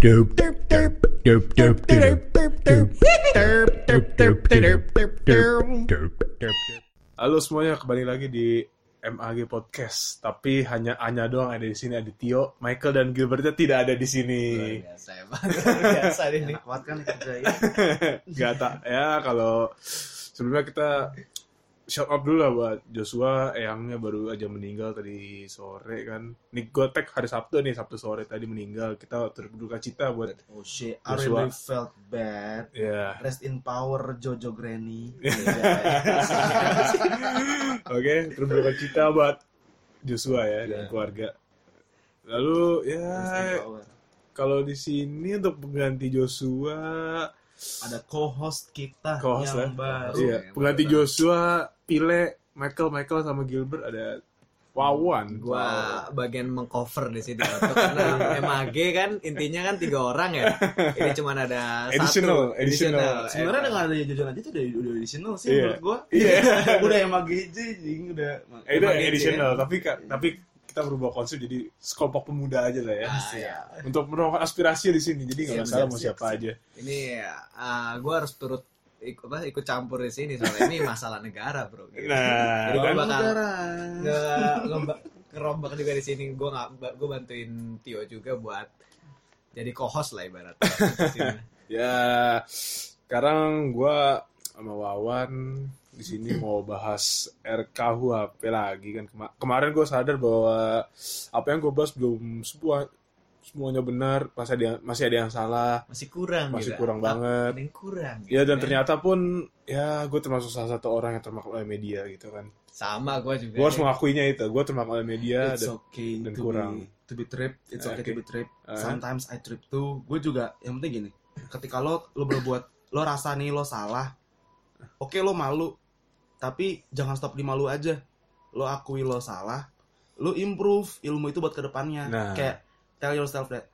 Halo semuanya, kembali lagi di MAG Podcast. Tapi hanya Anya doang ada di sini, ada Tio, Michael dan Gilbertnya tidak ada di sini. biasa emang Luar biasa ini Enak banget kan kerjain. Gak tak ya kalau sebelumnya kita shout out dulu lah buat Joshua, eyangnya baru aja meninggal tadi sore kan. Nick Gotek hari Sabtu nih, Sabtu sore tadi meninggal. Kita berduka cita buat Oh shit, I really felt bad. ya. Rest in power Jojo Granny. Oke, berduka cita buat Joshua ya dan Iya. keluarga. Lalu ya kalau di sini untuk pengganti Joshua Ada co-host kita Co-host yang ya. baru. iya, pengganti Joshua, Pile, Michael, Michael sama Gilbert ada Wawan. gua bagian mengcover di sini karena MAG kan intinya kan tiga orang ya ini cuma ada Additional, satu additional. Sebenarnya dengan ada Jojo aja itu udah udah additional sih Iya. menurut gua. Iya. udah yang MAGJ jing udah. Eh, itu additional, tapi ka- tapi kita berubah konsep jadi sekelompok pemuda aja lah ya. Ah, ya. Untuk menolong aspirasi di sini, jadi nggak Siap, masalah siap, mau siap, siapa aja. ini uh, gua harus turut ikut apa ikut campur di sini soalnya ini masalah negara bro Gitu. Nah, Jadi gua kan? bakal Negara. nge- nge- ngerombak juga di sini gue nggak gue bantuin Tio juga buat jadi co-host lah ibaratnya di sini. Ya, sekarang gua sama Wawan di sini mau bahas RKUHP lagi kan Kema- kemarin gue sadar bahwa apa yang gue bahas belum semua semuanya benar masih ada yang- masih ada yang salah masih kurang Masih gitu. kurang Ah, banget. yang kurang ya gitu dan kan. ternyata pun ya gue termasuk salah satu orang yang termakan oleh media gitu kan sama gue juga gue harus nih. mengakuinya itu gue termakan oleh media It's dan okay dan to kurang. be to be tripped. It's okay, Oke. to be tripped. Uh. Sometimes I trip too. Gue juga yang penting gini. Ketika lo lo berbuat lo rasa nih lo salah. Oke lo malu. Tapi jangan stop di malu aja. Lo akui lo salah. Lo improve ilmu itu buat ke depannya. Nah. Kayak tell yourself that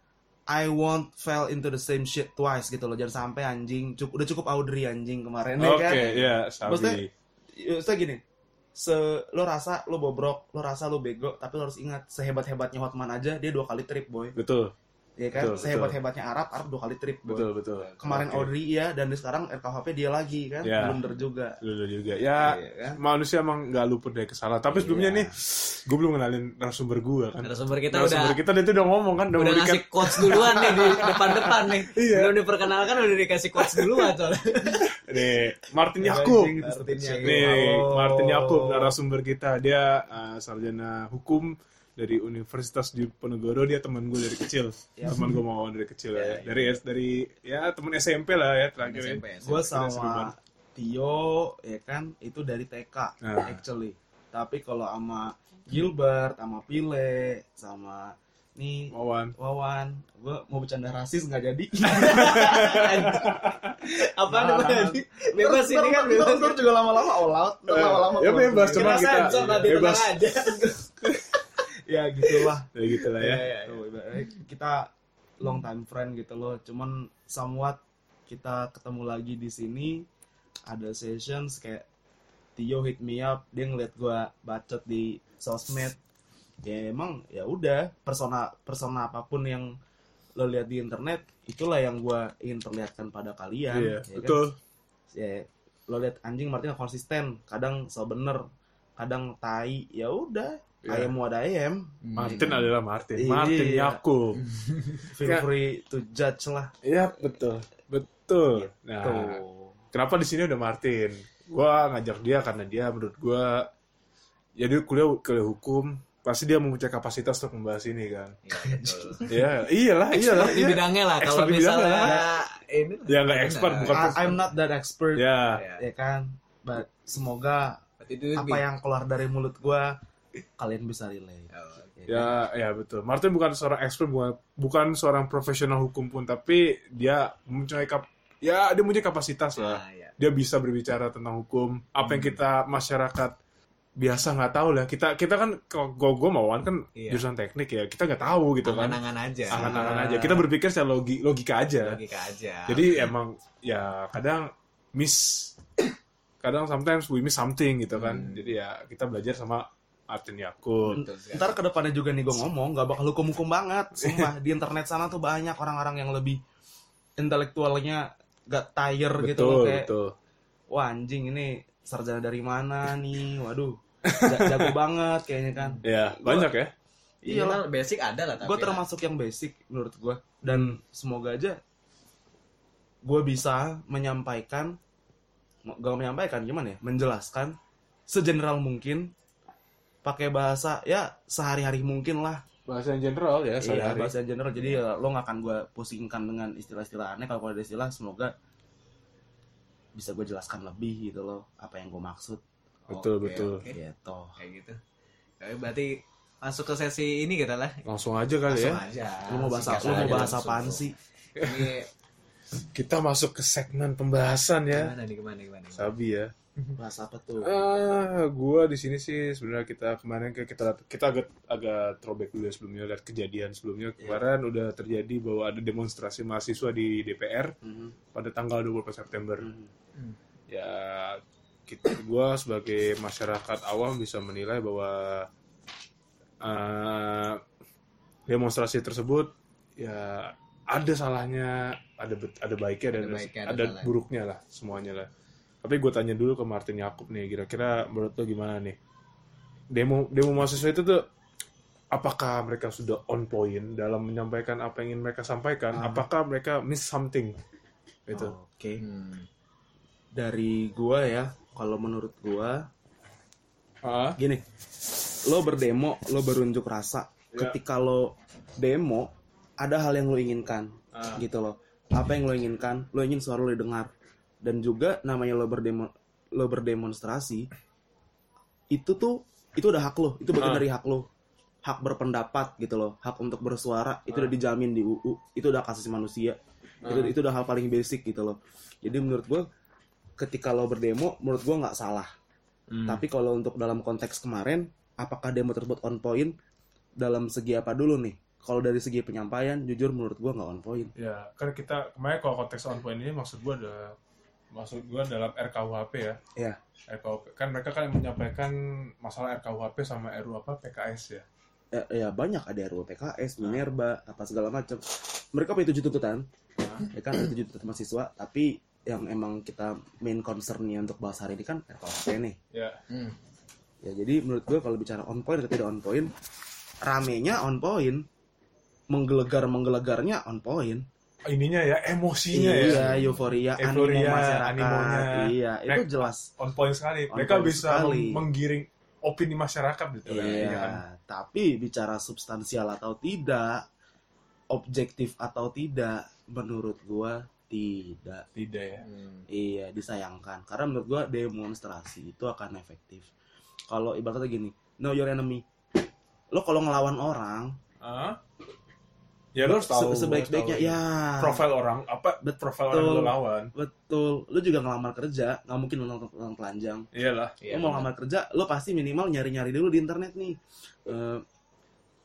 I won't fall into the same shit twice gitu loh. Jangan sampai anjing. Cukup, udah cukup Audrey anjing kemarin ya oke kan. ya Maksudnya, Sabi Maksudnya gini, se lo rasa lo bobrok, lo rasa lo bego, tapi lo harus ingat sehebat hebatnya Hotman aja dia dua kali trip boy, betul ya kan? Betul, sehebat hebatnya Arab, Arab dua kali trip boy. betul betul Kemarin Oke. Audrey iya dan sekarang RKHP dia lagi kan, Ya. blunder juga. Dulu juga ya Iya kan? manusia emang nggak luput dari kesalahan tapi sebelumnya Iya. nih gue belum kenalin narasumber gue kan narasumber kita narasumber udah kita dia tuh udah ngomong kan udah, udah ngasih quotes duluan nih di depan-depan nih Iya. belum diperkenalkan udah dikasih quotes duluan soalnya nih Martin Ya, Yakub Martin Yakub. nih. Martin Yakub narasumber kita dia uh, sarjana hukum dari Universitas Diponegoro dia teman gue dari kecil Ya. teman gue mau dari kecil ya, Ya, ya. dari dari ya teman SMP lah ya terakhir ya. SMP. Gue sama. Tio ya kan itu dari TK Nah. actually. Tapi kalau sama Gilbert, sama Pile, sama nih Wawan Wawan, gue mau bercanda rasis nggak jadi. apa Nah, namanya bebas ini kan bebas juga lama-lama all out, ntar Eh, lama-lama ya bebas, cuma kita- bebas. aja ya gitulah. ya gitu lah ya iya. Tuh, ibaratnya kita long time friend gitu loh. Cuman somewhat kita ketemu lagi di sini ada sessions kayak Tio hit me up, dia ngeliat gua bacot di sosmed. Ya emang ya udah persona persona apa pun yang lo lihat di internet itulah yang gua ingin perlihatkan pada kalian. iya ya kan? betul ya lo lihat anjing Martin konsisten kadang so bener kadang tai ya udah Iya. ayam ada ayam Martin adalah Martin Iya. Martin Yakub feel free to judge lah Iya betul betul. Gitu. Nah kenapa di sini udah Martin? Gua ngajak dia karena dia menurut gua ya dia kuliah kuliah hukum pasti dia mempunyai kapasitas untuk membahas ini kan. Iya. Ya iyalah iyalah. di iya. bidangnya lah kalau misalnya ini Ya nggak expert bukan. I- I'm not that expert Ya ya kan but semoga apa yang keluar dari mulut gua kalian bisa relate Oh, Ya kan? ya ya betul. Martin bukan seorang expert bukan bukan seorang profesional hukum pun tapi dia mempunyai kap ya dia mempunyai kapasitas lah. Nah, ya. dia bisa berbicara tentang hukum apa yang kita masyarakat biasa nggak tahu lah kita kita kan kalau gue mauan kan Iya. jurusan teknik ya kita nggak tahu gitu kan angan-angan aja angan-angan aja kita berpikir secara logi logika aja logika aja jadi emang ya kadang miss kadang sometimes we miss something gitu kan Hmm. jadi ya kita belajar sama Betul sekali. Ntar ke depannya juga nih gue ngomong gak bakal hukum-hukum banget. Sumpah di internet sana tuh banyak orang-orang yang lebih intelektualnya gak tire gitu loh Betul, kayak betul. wah anjing ini sarjana dari mana nih waduh ja- jago banget kayaknya kan Ya, Gua- banyak ya. iya Minimal basic ada lah tapi gue lah. termasuk yang basic menurut gue dan semoga aja gue bisa menyampaikan gak menyampaikan gimana ya menjelaskan segeneral mungkin pakai bahasa ya sehari-hari mungkin lah Bahasa yang general ya, Iya, sehari-hari. bahasa general. Jadi ya, lo nggak akan gue pusingkan dengan istilah-istilah aneh. Kalau ada istilah, semoga bisa gue jelaskan lebih gitu loh. Apa yang gue maksud. Betul, Oke, betul. oke. Gitu. Kayak gitu. Oke, berarti masuk ke sesi ini kita lah. Langsung aja kali Langsung ya. aja. Lo mau bahasa, lo mau bahas apaan sih? Ini Kita masuk ke segmen pembahasan ya. gimana nih gimana gimana? gimana? Sabi ya. Bahas apa tuh? Ah, gua di sini sih sebenarnya kita kemarin kayak kita kita agak agak throwback dulu ya sebelumnya lihat kejadian sebelumnya kemarin udah terjadi bahwa ada demonstrasi mahasiswa di DPR Mhm, pada tanggal 20 September. mhm. Ya kita gua sebagai masyarakat awam bisa menilai bahwa eh, demonstrasi tersebut ya ada salahnya, ada ada baiknya dan Ada baiknya, ada ada salahnya. buruknya lah semuanya lah. Tapi gue tanya dulu ke Martin Yakub nih, kira-kira menurut lo gimana nih? Demo demo mahasiswa itu tuh apakah mereka sudah on point dalam menyampaikan apa yang ingin mereka sampaikan? Ah. Apakah mereka miss something? Itu. Oke. Hmm. Dari gua ya, kalau menurut gua Ah, gini. Lo berdemo, lo berunjuk rasa. Ya. Ketika lo demo, ada hal yang lo inginkan. ah, gitu loh apa yang lo inginkan lo ingin suara lo didengar dan juga namanya lo berdemo lo berdemonstrasi itu tuh itu udah hak lo. Itu bagian Ah. dari hak lo. Hak berpendapat gitu loh. Hak untuk bersuara itu Ah. udah dijamin di UU itu udah kasih manusia. Itu Ah. itu udah hal paling basic gitu loh. Jadi menurut gue ketika lo berdemo menurut gue nggak salah. Hmm. tapi kalau untuk dalam konteks kemarin apakah demo tersebut on point? Dalam segi apa dulu nih? Kalau dari segi penyampaian jujur menurut gue nggak on point. Ya, kan kita kemarin kalau konteks on point ini maksud gua ada maksud gua dalam RKUHP ya. Iya. RKUHP kan mereka kan menyampaikan masalah RKUHP sama RU apa PKS ya. ya, ya banyak ada RUU PKS, Minerba, apa segala macam. Mereka punya tujuh tuntutan, ya kan ada tujuh tuntutan mahasiswa, tapi yang emang kita main concernnya untuk bahas hari ini kan RKUHP nih. Ya. Hmm. Ya jadi menurut gue kalau bicara on point atau tidak on point, ramenya on point, menggelegar menggelegarnya on point. Ininya ya emosinya iya, ya. euforia, animo Euforia, masyarakat, animonya. iya itu Nek- jelas. On point sekali. On mereka point bisa sekali. meng- menggiring opini masyarakat gitu kan. Iya, Iya kan? tapi bicara substansial atau tidak, objektif atau tidak, menurut gua tidak. Tidak ya. Hmm. Iya, disayangkan. Karena menurut gua demonstrasi itu akan efektif. Kalau ibaratnya gini, know your enemy. Lo kalau ngelawan orang, Ah? Ya lo harus tahu. se- sebaik-baiknya ya. profil orang apa Betul. profil orang yang lo lawan. Betul. Lo juga ngelamar kerja, nggak mungkin lo nonton telanjang. Iyalah. Iya, lo mau ngelamar kerja, lo pasti minimal nyari-nyari dulu di internet nih. Eh,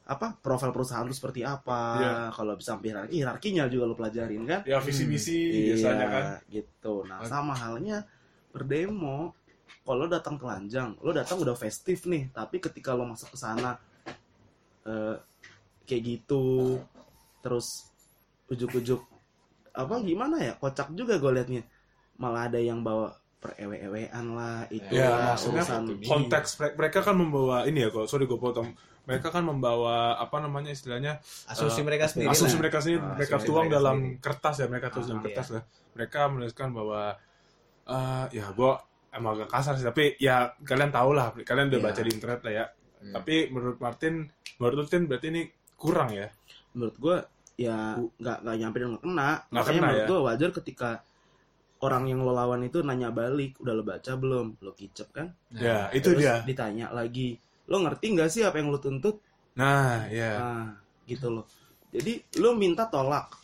apa profil perusahaan lu seperti apa? Iya. Kalau bisa sampai hierarki, hierarkinya juga lo pelajarin kan? Ya visi misi biasanya kan. gitu. Nah, Oke. sama halnya berdemo. Kalau lo datang telanjang, lo datang udah festif nih, tapi ketika lo masuk ke sana eh, kayak gitu, terus ujuk-ujuk apa gimana ya? Kocak juga gue liatnya. Malah ada yang bawa perewe-ewean lah, itu Ya, maksudnya urusan konteks mere- mereka kan membawa ini ya kok sorry gue potong mereka kan membawa apa namanya istilahnya Asumsi Eh, mereka sendiri. asumsi lah. mereka sendiri Ah, mereka tuang mereka dalam sendiri. kertas ya mereka tulis Ah, dalam kertas iya. lah mereka menuliskan bahwa eh ya gue emang agak kasar sih tapi ya kalian tahu lah kalian udah Iya. baca di internet lah ya Hmm. tapi menurut Martin menurut Martin berarti ini kurang ya menurut gue ya nggak nggak nyampe dan nggak kena. Nggak makanya kena, menurut ya? gue wajar ketika orang yang lo lawan itu nanya balik udah lo baca belum? Lo kicep kan? Ya itu Terus dia. ditanya lagi lo ngerti nggak sih apa yang lo tuntut? Nah ya. Nah gitu loh. Jadi lo minta tolak.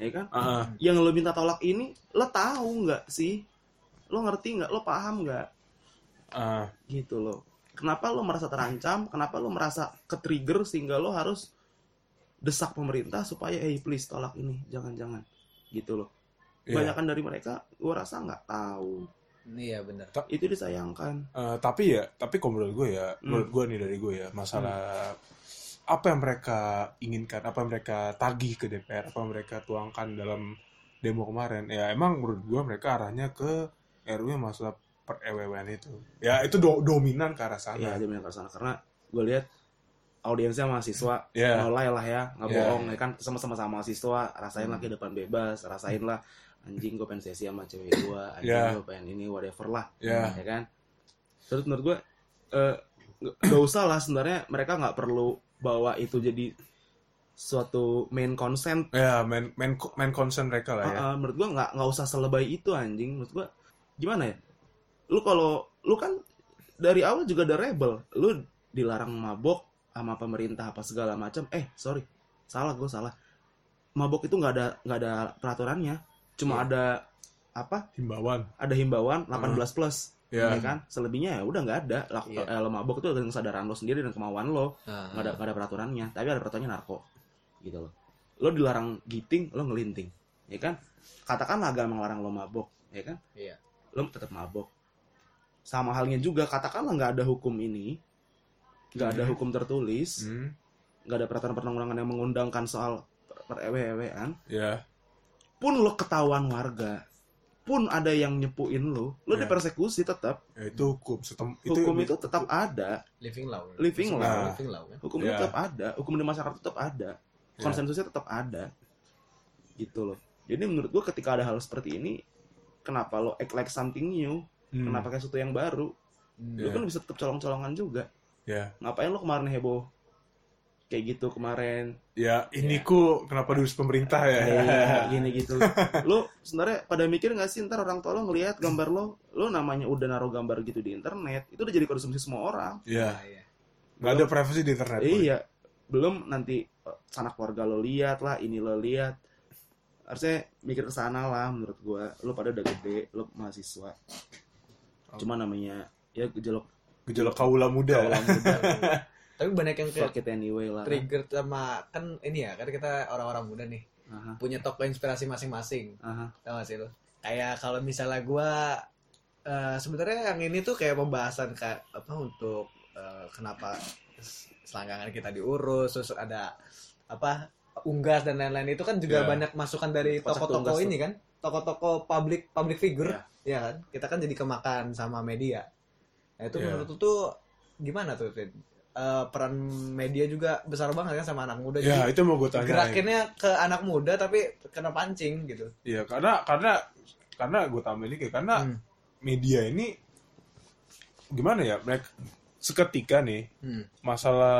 Ya kan? Ah, ah. yang lo minta tolak ini lo tahu nggak sih? Lo ngerti nggak? Lo paham nggak? Ah. gitu loh. Kenapa lo merasa terancam? Kenapa lo merasa ke trigger sehingga lo harus desak pemerintah supaya hey please tolak ini jangan-jangan gitu loh Iya. kebanyakan dari mereka gue rasa nggak tahu Iya benar. Itu disayangkan. Eh, tapi ya, tapi kalau menurut gue ya, Hmm. menurut gue nih dari gue ya, masalah apa yang mereka inginkan, apa yang mereka tagih ke DPR, apa yang mereka tuangkan dalam demo kemarin, ya emang menurut gue mereka arahnya ke RU yang masalah per EWWN itu. Ya itu do- dominan ke arah Iya, sana. dia benar ke sana karena gue lihat audiensnya mahasiswa Ya. mulai lah ya nggak Iya. bohong ya kan sama-sama sama mahasiswa rasain Hmm. lah kehidupan bebas rasain lah anjing gue pengen sesi sama cewek gue anjing Ya. gue pengen ini whatever lah Ya, ya kan terus menurut gue nggak nggak usah lah sebenarnya mereka nggak perlu bawa itu jadi suatu main concern ya main main main concern mereka lah ya. Ah, ah, menurut gua nggak nggak usah selebay itu anjing menurut gua gimana ya lu kalau lu kan dari awal juga ada rebel lu dilarang mabok sama pemerintah apa segala macam. Eh sorry. Salah gua salah. Mabok itu nggak ada nggak ada peraturannya. Cuma Iya. ada apa? Himbauan. ada himbauan 18 plus Ya. ya kan? Selebihnya ya udah nggak ada. Lah Iya. eh, lo mabok itu dengan kesadaran lo sendiri dan kemauan lo. Nah, nggak ada nggak ada peraturannya. Tapi ada peraturannya narko gitu loh. Lo dilarang giting lo ngelinting ya kan? Katakanlah agama ngelarang lo mabok ya kan? Iya. lo tetap mabok. Sama halnya juga katakanlah nggak ada hukum ini nggak ada Hmm. hukum tertulis Hmm, nggak ada peraturan perundang-undangan yang mengundangkan soal per ewe-ewean ya. pun lo ketahuan warga pun ada yang nyepuin lo lo Ya. dipersekusi tetap Ya, itu hukum. Setem, hukum itu tetap ada living law. Living Maksudnya law. Living law kan. hukum itu tetap ada hukum di masyarakat tetap ada Ya. konsensusnya tetap ada gitu loh jadi menurut gua ketika ada hal seperti ini kenapa lo act like something new Hmm, kenapa kayak sesuatu yang baru Hmm. lo Ya. kan bisa tetap colong-colongan juga Ya. ngapain lo kemarin heboh? Kayak gitu kemarin. Ya, ini ku kenapa diurus pemerintah ya? kayak gini gitu. Lo sebenarnya pada mikir nggak sih ntar orang tua lo ngelihat gambar lo lo namanya udah naruh gambar gitu di internet itu udah jadi konsumsi semua orang. Ya, nggak ada privasi di internet. Boy. iya. Belum nanti eh, sanak keluarga lo lihat lah ini lo lihat. Harusnya mikir ke sana lah menurut gua. Lo pada udah gede lo mahasiswa. Cuma namanya ya gejolak Gejolak kaula muda. kaulah muda. Tapi banyak yang kayak fuck. it anyway lah. Trigger sama kan ini ya kan kita orang-orang muda nih Aha, punya toko inspirasi masing-masing. Tau gak sih lo kayak kalau misalnya gua eh, sebenarnya yang ini tuh kayak pembahasan kayak apa untuk eh, kenapa selangkangan kita diurus terus ada apa unggas dan lain-lain itu kan juga Ya. banyak masukan dari toko-toko ini kan? Toko-toko public public figure. Ya. ya kan? Kita kan jadi kemakan sama media nah itu Ya. menurut tuh gimana tuh Vin? Eh, peran media juga besar banget kan sama anak muda Ya, jadi itu mau gue tanya. gerakinnya ke anak muda tapi kena pancing gitu Iya, karena karena karena gue tambahin dikit karena Hmm. media ini gimana ya? Mereka seketika nih Hmm. masalah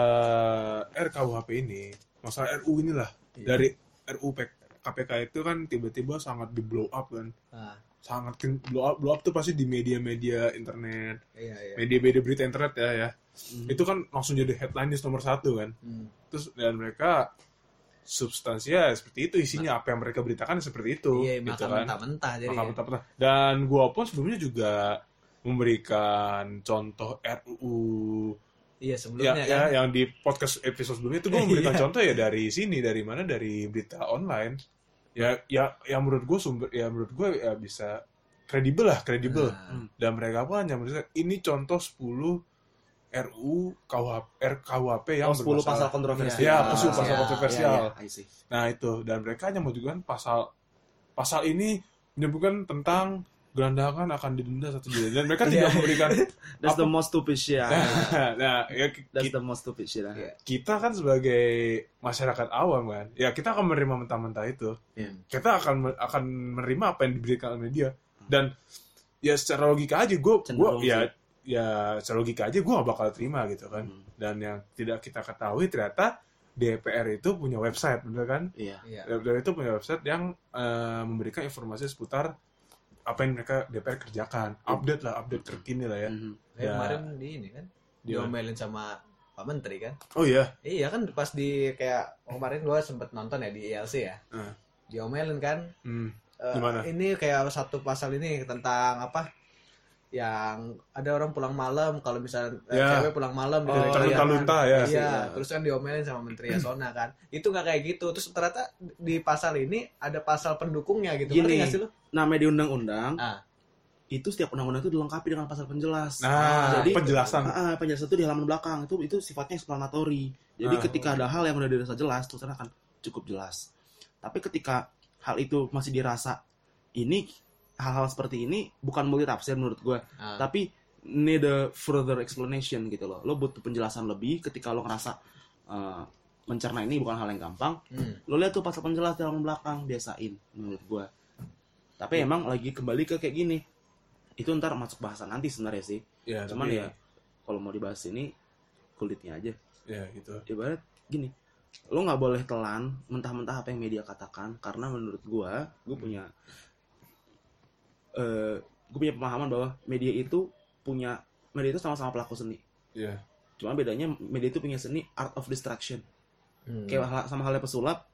RKUHP ini, masalah RU inilah Iya. dari RU KPK itu kan tiba-tiba sangat di blow up kan. Nah, Sangat blow up, blow up tuh pasti di media-media internet, iya iya media-media berita internet ya ya. Hmm. Itu kan langsung jadi headline news nomor satu kan. Hmm. Terus dan mereka substansinya seperti itu isinya apa yang mereka beritakan seperti itu iya gitu kan. mentah-mentah jadi Maka ya. mentah-mentah. Dan gua pun sebelumnya juga memberikan contoh RUU iya ya, sebelumnya ya, kan yang di podcast episode sebelumnya itu gue memberikan Iya. contoh ya dari sini dari mana dari berita online ya ya yang menurut gue sumber ya menurut gue ya bisa kredibel lah kredibel Nah, dan mereka pun hanya menuliskan ini contoh 10 RU KUHP RKUHP yang Oh, 10 pasal kontroversial. Ya, pasal pasal Ya, kontroversial. Ya, ya. Nah itu dan mereka hanya menunjukkan pasal pasal ini menyebutkan tentang gelandangan akan didenda satu juta dan mereka tidak Iya. memberikan That's Apa? the most stupid shit. Nah ya That's the most stupid shit. Iya. kita kan sebagai masyarakat awam kan ya kita akan menerima mentah-mentah itu Iya. kita akan akan menerima apa yang diberikan oleh media dan ya secara logika aja gue gue ya ya secara logika aja gue gak bakal terima gitu kan Hmm. dan yang tidak kita ketahui ternyata DPR itu punya website bener kan Iya. iya DPR itu punya website yang eh, memberikan informasi seputar apa yang mereka DPR kerjakan update lah update terkini lah ya Mhm. Kayak Ya. kemarin di ini kan Di- diomelin sama Pak Menteri kan oh iya iya kan pas di kayak oh, kemarin gua sempet nonton ya di ILC ya Hmm. diomelin kan. Eh, Gimana? ini kayak satu pasal ini tentang apa yang ada orang pulang malam kalau misalnya eh, Ya. cewek pulang malam gitu Oh, kan. Talunta-lunta ya. Iya, Iya. terus kan diomelin sama Menteri Yasona kan. Itu nggak kayak gitu. Terus ternyata di pasal ini ada pasal pendukungnya gitu. Gini. Sih lu? Namanya di undang-undang, Ah, itu setiap undang-undang itu dilengkapi dengan pasal penjelas. Nah, jadi penjelasan. Ah, ah, penjelasan itu di halaman belakang itu itu sifatnya explanatory. Jadi Ah. ketika ada hal yang udah dirasa jelas, tulisannya akan cukup jelas. Tapi ketika hal itu masih dirasa ini hal-hal seperti ini bukan multi tafsir menurut gue, Ah. tapi need a further explanation gitu loh. Lo butuh penjelasan lebih ketika lo ngerasa eh, mencerna ini bukan hal yang gampang. Hmm. Lo lihat tuh pasal penjelas di halaman belakang, biasain menurut gue. Tapi Iya. emang lagi kembali ke kayak gini. Itu ntar masuk bahasan nanti sebenarnya sih. Ya, Cuman tapi- ya kalau mau dibahas ini kulitnya aja. ya gitu. Ibarat gini, lo nggak boleh telan mentah-mentah apa yang media katakan karena menurut gua, gue punya eh gue punya pemahaman bahwa media itu punya media itu sama-sama pelaku seni. Iya. Cuma bedanya media itu punya seni art of distraction. Hmm. Kayak sama halnya pesulap,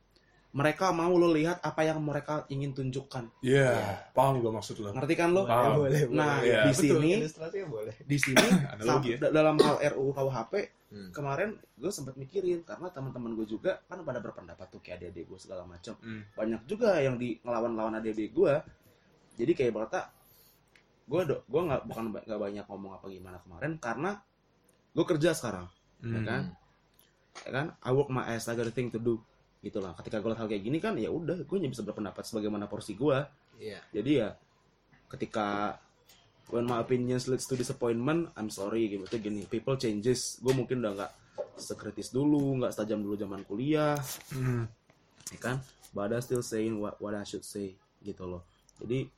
mereka mau lo lihat apa yang mereka ingin tunjukkan. Iya, Iya. paham gue maksud lo. Ngerti kan lo? Paham. boleh, boleh. Nah, Iya, di sini boleh. di sini Analogi ya. dalam hal RUU KUHP Hmm. kemarin gue sempat mikirin karena teman-teman gue juga kan pada berpendapat tuh kayak adik-adik gue segala macam Hmm. banyak juga yang di ngelawan-lawan adik-adik gue jadi kayak berkata gue do gue nggak bukan nggak banyak ngomong apa gimana kemarin karena gue kerja sekarang ya Hmm. kan ya kan I work my ass I got a thing to do gitu lah ketika gue lihat hal kayak gini kan ya udah gue hanya bisa berpendapat sebagaimana porsi gue Iya. jadi ya ketika when my opinions leads to disappointment I'm sorry gitu. Itu gini people changes. Gue mungkin udah nggak sekritis dulu nggak setajam dulu zaman kuliah. Hmm. ya kan? But I still saying what, what I should say gitu loh. Jadi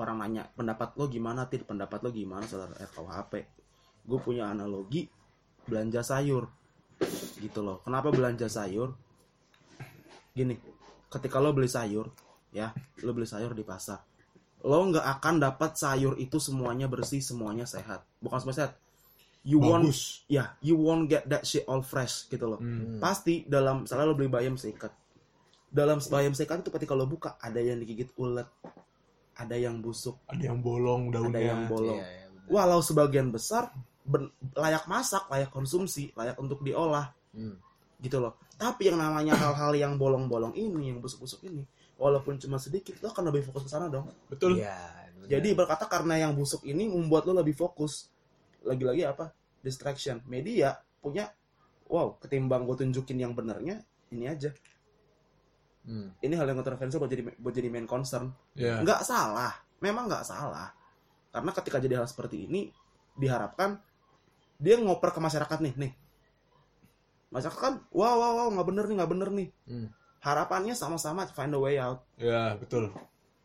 orang nanya pendapat lo gimana tid? Pendapat lo gimana soal RKUHP gue punya analogi belanja sayur gitu loh. Kenapa belanja sayur gini ketika lo beli sayur ya lo beli sayur di pasar lo nggak akan dapat sayur itu semuanya bersih semuanya sehat bukan semua sehat you want Bagus. ya you won't get that shit all fresh gitu loh Hmm. pasti dalam misalnya lo beli bayam seikat dalam bayam seikat itu ketika lo buka ada yang digigit ulet ada yang busuk Ada yang bolong daunnya. ada yang bolong iya, benar. walau sebagian besar ben- layak masak layak konsumsi layak untuk diolah Hmm. Gitu loh. Tapi yang namanya hal-hal yang bolong-bolong ini yang busuk-busuk ini walaupun cuma sedikit lo akan lebih fokus ke sana dong. Betul. Iya, benar. jadi berkata karena yang busuk ini membuat lo lebih fokus. Lagi-lagi apa? Distraction. Media punya wow ketimbang gue tunjukin yang benernya ini aja. Hmm. ini hal yang kontroversial buat jadi buat jadi main concern. Ya. nggak salah. Memang nggak salah. Karena ketika jadi hal seperti ini diharapkan dia ngoper ke masyarakat nih. Nih masyarakat kan wow wow wow nggak bener nih nggak bener nih Hmm. harapannya sama-sama find a way out Ya, betul.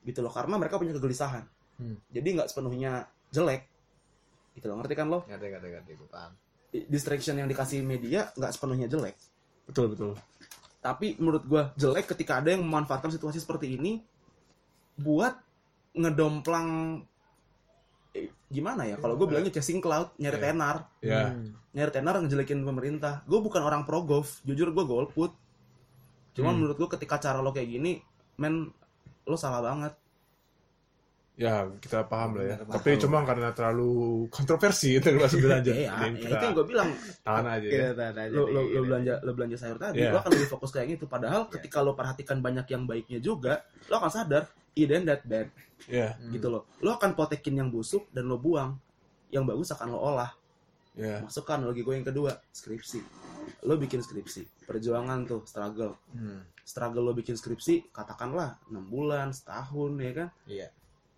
gitu loh karena mereka punya kegelisahan Hmm. jadi nggak sepenuhnya jelek gitu loh ngerti kan lo Ngerti, ngerti, ngerti. Gue paham. distraction yang dikasih media nggak sepenuhnya jelek Betul, betul. tapi menurut gua jelek ketika ada yang memanfaatkan situasi seperti ini buat ngedomplang gimana ya kalau gue bilangnya chasing cloud nyari Iya. tenar Ya. Hmm. nyari tenar ngejelekin pemerintah gue bukan orang pro golf jujur gue golput cuman Hmm. menurut gue ketika cara lo kayak gini men lo salah banget Ya, kita paham lah ya. Benar, Tapi paham. cuma karena terlalu kontroversi itu masuk aja. ya, Mending ya, kita itu yang gue bilang tahan aja ya. lo, lo, lo belanja lo belanja sayur tadi Iya. lo akan lebih fokus kayak gitu padahal ketika lo perhatikan banyak yang baiknya juga lo akan sadar ain't that bad Hmm. gitu loh lo akan potekin yang busuk dan lo buang yang bagus akan lo olah ya. masukkan lagi gue yang kedua skripsi lo bikin skripsi perjuangan tuh struggle Hmm. struggle lo bikin skripsi katakanlah 6 bulan setahun ya kan Iya.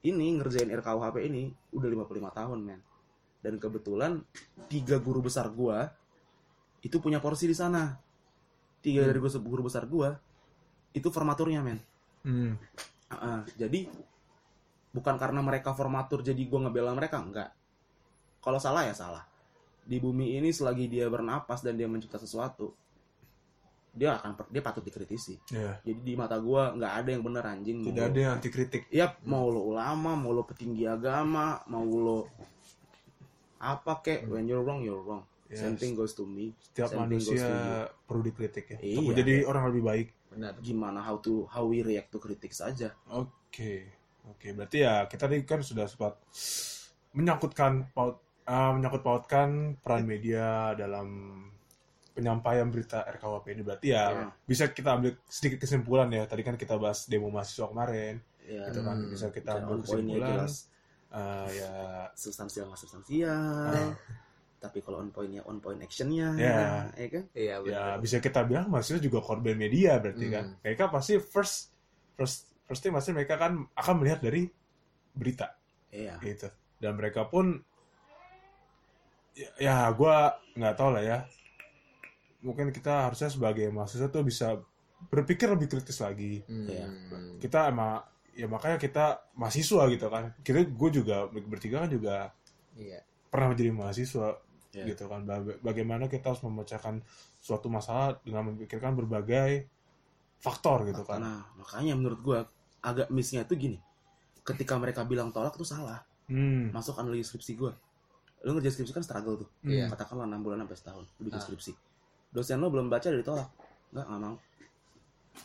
Ini ngerjain RKUHP ini udah 55 tahun men. Dan kebetulan tiga guru besar gua itu punya porsi di sana. Tiga dari guru guru besar gua itu formaturnya men. Hmm. Ah, ah. jadi bukan karena mereka formatur jadi gua ngebela mereka enggak. Kalau salah ya salah. Di bumi ini selagi dia bernapas dan dia mencipta sesuatu dia akan dia patut dikritisi Ya. jadi di mata gua nggak ada yang bener anjing Tidak Mau ada yang anti kritik. Yap, mau lo ulama, mau lo petinggi agama, mau lo apa kek, when you're wrong, you're wrong. Yes. Same thing goes to me. Setiap Same thing goes manusia to you. perlu dikritik ya. Iya. Untuk jadi orang lebih baik. Benar. Gimana how to how we react to kritik saja. Oke, oke. Berarti ya kita tadi kan sudah sempat menyangkutkan paut, eh, menyangkut pautkan peran media dalam penyampaian berita RKUHP ini. Berarti ya Ya. bisa kita ambil sedikit kesimpulan ya. Tadi kan kita bahas demo mahasiswa kemarin, Ya, gitu kan. Hmm, Bisa kita cara ambil on point-nya kesimpulan. jelas. Eh, ya substansial nggak substansial tapi kalau on pointnya on point actionnya Ya. ya kan Iya ya benar. bisa kita bilang mahasiswa juga korban media berarti Hmm. kan mereka pasti first first first thing pasti mereka kan akan melihat dari berita iya gitu dan mereka pun ya, ya gue nggak tahu lah ya mungkin kita harusnya sebagai mahasiswa tuh bisa berpikir lebih kritis lagi Hmm. Iya. kita emang ya makanya kita mahasiswa gitu kan kita gue juga bertiga kan juga Iya. pernah menjadi mahasiswa Iya. gitu kan Ba- bagaimana kita harus memecahkan suatu masalah dengan memikirkan berbagai faktor gitu kan nah makanya menurut gua agak missnya itu gini ketika mereka bilang tolak tuh salah hmm. masuk analisis skripsi gua lu ngerjain skripsi kan struggle tuh Iya. katakanlah enam bulan sampai setahun lu bikin Ah. skripsi dosen lo belum baca dari tolak. Nggak nggak mau.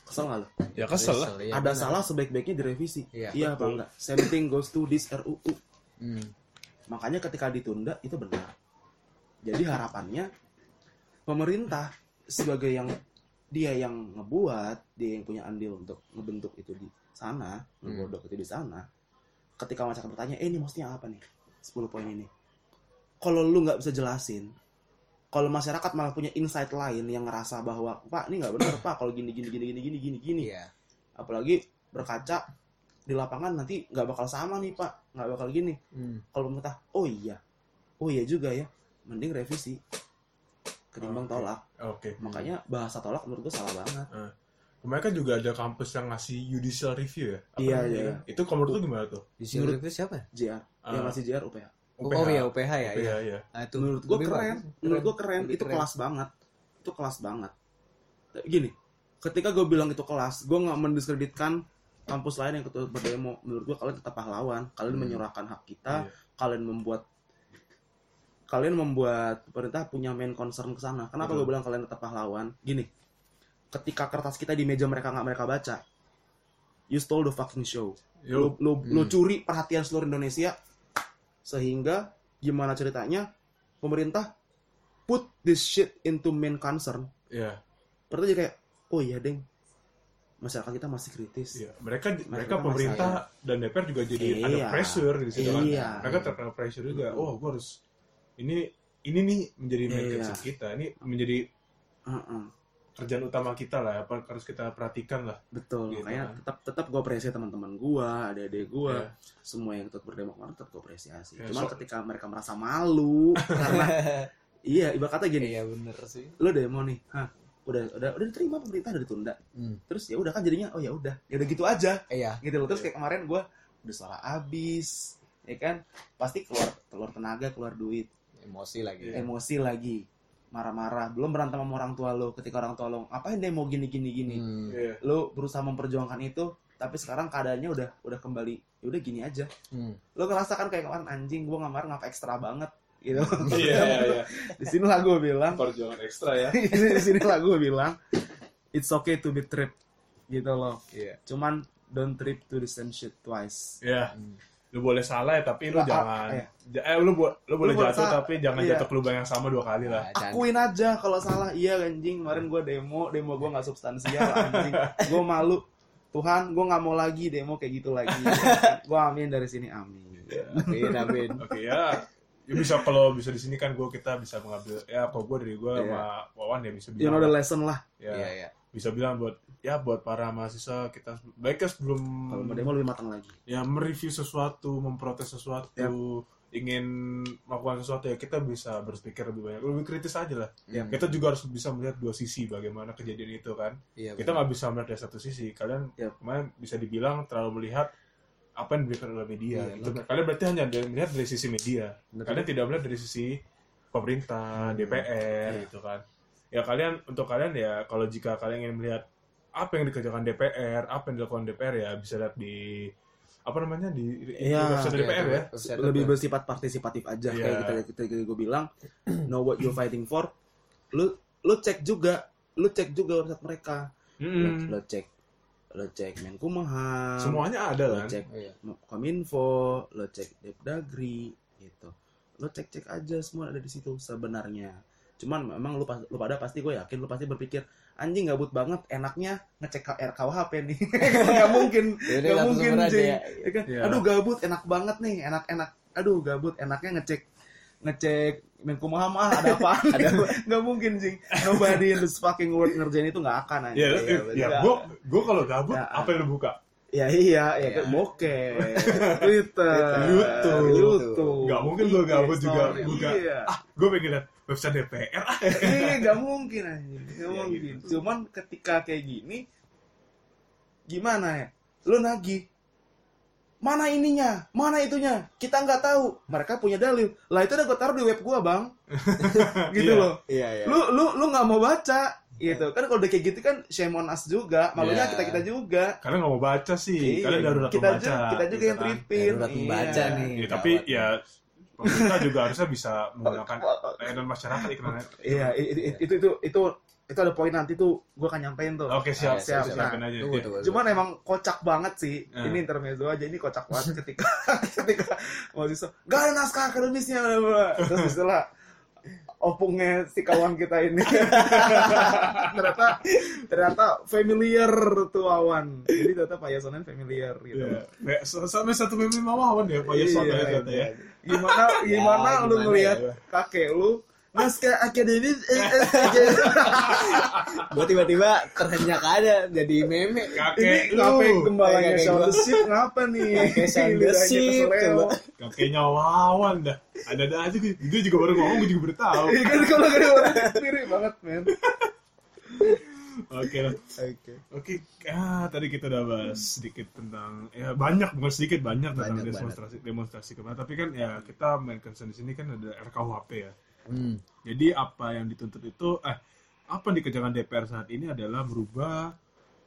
Kesel nggak lo? Ya kesel lah. Iya, ada benar. salah sebaik-baiknya direvisi. Iya, iya apa enggak same thing goes to this RUU Hmm. makanya ketika ditunda itu benar. Jadi harapannya pemerintah sebagai yang dia yang ngebuat dia yang punya andil untuk ngebentuk itu di sana ngegodok itu di sana ketika masyarakat bertanya eh ini maksudnya apa nih? 10 poin ini. Kalau lu nggak bisa jelasin kalau masyarakat malah punya insight lain yang ngerasa bahwa pak ini nggak benar pak kalau gini gini gini gini gini gini gini Iya. apalagi berkaca di lapangan nanti nggak bakal sama nih pak nggak bakal gini Hmm. kalau pemerintah oh iya oh iya juga ya mending revisi ketimbang Oke. tolak oke makanya bahasa tolak menurut gue salah banget kemarin kan juga ada kampus yang ngasih judicial review ya Apa Iya, iya. itu kalau menurut lu gimana tuh Di sini Menurut- itu siapa? JR yang Ah. masih JR UPH Oh, oh iya UPH ya. iya Iya. iya Nah, itu menurut gue keren bagus. menurut gue keren Lebih itu keren. kelas banget itu kelas banget gini ketika gue bilang itu kelas gue nggak mendiskreditkan kampus lain yang ikut berdemo menurut gue kalian tetap pahlawan kalian Hmm. menyuarakan hak kita Iya. kalian membuat kalian membuat pemerintah punya main concern ke sana. Kenapa gue bilang kalian tetap pahlawan? Gini, ketika kertas kita di meja mereka nggak mereka baca, you stole the fucking show. Yo, lu, lu Hmm. curi perhatian seluruh Indonesia sehingga gimana ceritanya pemerintah put this shit into main concern. iya Berarti jadi kayak, oh iya deng, masyarakat kita masih kritis. iya mereka mereka Mereka pemerintah dan DPR juga jadi ada Iya. pressure di situ kan Iya. mereka terkena pressure juga oh gue harus ini ini nih menjadi main Iya. concern kita ini menjadi Heeh. Kerjaan utama kita lah apa harus kita perhatikan lah Betul, Gitu makanya kan. tetap tetap gue apresiasi teman-teman gue, adik-adik gue, Iya. semua yang ikut berdemo kemarin tetap gue apresiasi. Ya, Cuman so- ketika mereka merasa malu karena iya, ibarat kata gini, Iya bener sih. lo demo nih, hah, udah udah udah diterima pemerintah udah ditunda, Hmm. terus ya udah kan jadinya oh ya udah, ya udah gitu aja, Iya. gitu loh. Terus kayak kemarin gue udah suara abis, ya kan, pasti keluar keluar tenaga, keluar duit, Emosi lagi. Iya. emosi lagi, marah-marah, belum berantem sama orang tua lo, ketika orang tua lo ngapain demo gini gini gini, Hmm. Iya. lo berusaha memperjuangkan itu tapi sekarang keadaannya udah udah kembali ya udah gini aja Hmm. lo ngerasakan kayak kemarin anjing gue ngamar ngapa ekstra banget gitu iya iya di sini lah gue bilang perjuangan ekstra ya di sini lah gue bilang it's okay to be tripped gitu loh Iya. cuman don't trip to the same shit twice Iya. Hmm. Lu boleh salah ya tapi lu Lah, jangan ah, iya. Ja- eh lu, bo- lu boleh boleh jatuh salah. tapi jangan Iya. jatuh ke lubang yang sama dua kali lah Nah, jangan- akuin aja kalau salah iya anjing kemarin gue demo demo gue nggak substansial anjing gue malu Tuhan gue nggak mau lagi demo kayak gitu lagi gue amin dari sini amin Amin, amin. oke ya ya bisa kalau bisa di sini kan gue kita bisa mengambil ya kalau gue dari gue Iya. sama Wawan ya bisa you bilang know the lesson lah ya Iya, iya. Bisa bilang buat ya buat para mahasiswa kita baiknya sebelum kalau mau demo lebih matang lagi. Ya mereview sesuatu memprotes sesuatu ingin melakukan sesuatu ya kita bisa berpikir lebih banyak. Lebih kritis aja lah. Hmm. kita juga harus bisa melihat dua sisi bagaimana kejadian itu kan? Iya, kita nggak bisa melihat dari satu sisi. Kalian Yap. kemarin bisa dibilang terlalu melihat apa yang diberikan oleh media Iya, Itu- kalian berarti hanya melihat dari sisi media. Bener. kalian tidak melihat dari sisi pemerintah Hmm. DPR Iya. gitu kan ya kalian untuk kalian ya kalau jika kalian ingin melihat apa yang dikerjakan DPR apa yang dilakukan DPR ya bisa lihat di apa namanya di, di Iya. website Iya, DPR ya. website lebih bersifat partisipatif aja Iya. kayak kita kita, gue bilang. Know what you're fighting for. Lu lu cek juga lu cek juga website mereka. Lu, Mm-mm. lu cek lu cek Menkumham. Semuanya ada lu kan? cek Iya. Kominfo lu cek Depdagri gitu. Lu cek cek aja semua ada di situ sebenarnya cuman memang lu, lu pada pasti gue yakin lu pasti berpikir anjing gabut banget enaknya ngecek RKUHP nih nggak mungkin nggak mungkin aja Jing. ya. Ya kan? Iya. aduh gabut enak banget nih enak-enak aduh gabut enaknya ngecek ngecek Menkumham ah ada apa ada nggak mungkin sih nobody in this fucking world ngerjain itu nggak akan aja Ya, ya, ya, gua gua kalau gabut Ya. apa yang lu buka? ya iya ya Iya. kan bokeh Twitter YouTube. YouTube Gak mungkin gua gabut juga buka. iya Ah, gua pengen lihat website DPR. Ah, Iya, nggak mungkin anjing. Nggak Iya, mungkin. gitu. Cuman ketika kayak gini, gimana ya? Lu nagih. Mana ininya? Mana itunya? Kita nggak tahu. Mereka punya dalil. Lah itu udah gue taruh di web gua, Bang. gitu Iya. loh. Iya, iya. Lu lu lu nggak mau baca gitu kan kalau udah kayak gitu kan shame on us juga malunya Iya. kita kita juga Kalian nggak mau baca sih. Iya, Kalian darurat kita membaca. juga kita juga yang kan. tripin Darurat membaca Iya. nih. Ya, tapi ya pemerintah juga harusnya bisa menggunakan layanan masyarakat iklan. iya i- i- itu itu itu itu ada poin nanti tuh gua akan nyampein tuh Oke, siap, Siap, siap, siap. siapin aja. Tunggu, Iya. tunggu. Cuman emang kocak banget sih. Eh. Ini intermezzo aja ini kocak banget ketika ketika mahasiswa gak ada naskah akademisnya bla, bla, bla." terus setelah opungnya si kawan kita ini ternyata ternyata familiar tuh awan jadi ternyata Pak Yasonen familiar gitu Iya. Kayak s- sampai satu meme mawawan ya, Pak Yasona ya, ternyata ya. gimana gimana Ya, lu gimana ngelihat ya? kakek lu naskah akademis eh, eh, eh, Gua tiba-tiba terhenyak ada jadi meme. ini Kakek ngapain lu, gembalanya gua. the ngapa nih the Sheep, keseleo. coba. kakeknya wawan dah. Ada-ada aja gitu. Dia juga baru ngomong, gue juga baru tahu. Iya kan kalau gede orang mirip banget men. Oke lah. Oke. Oke, ah, tadi kita udah bahas sedikit tentang ya banyak bukan sedikit banyak tentang Banyak demonstrasi demonstrasi kemarin. Tapi kan ya kita main concern di sini kan ada RKUHP ya. Hmm. Jadi apa yang dituntut itu eh apa yang dikerjakan DPR saat ini adalah merubah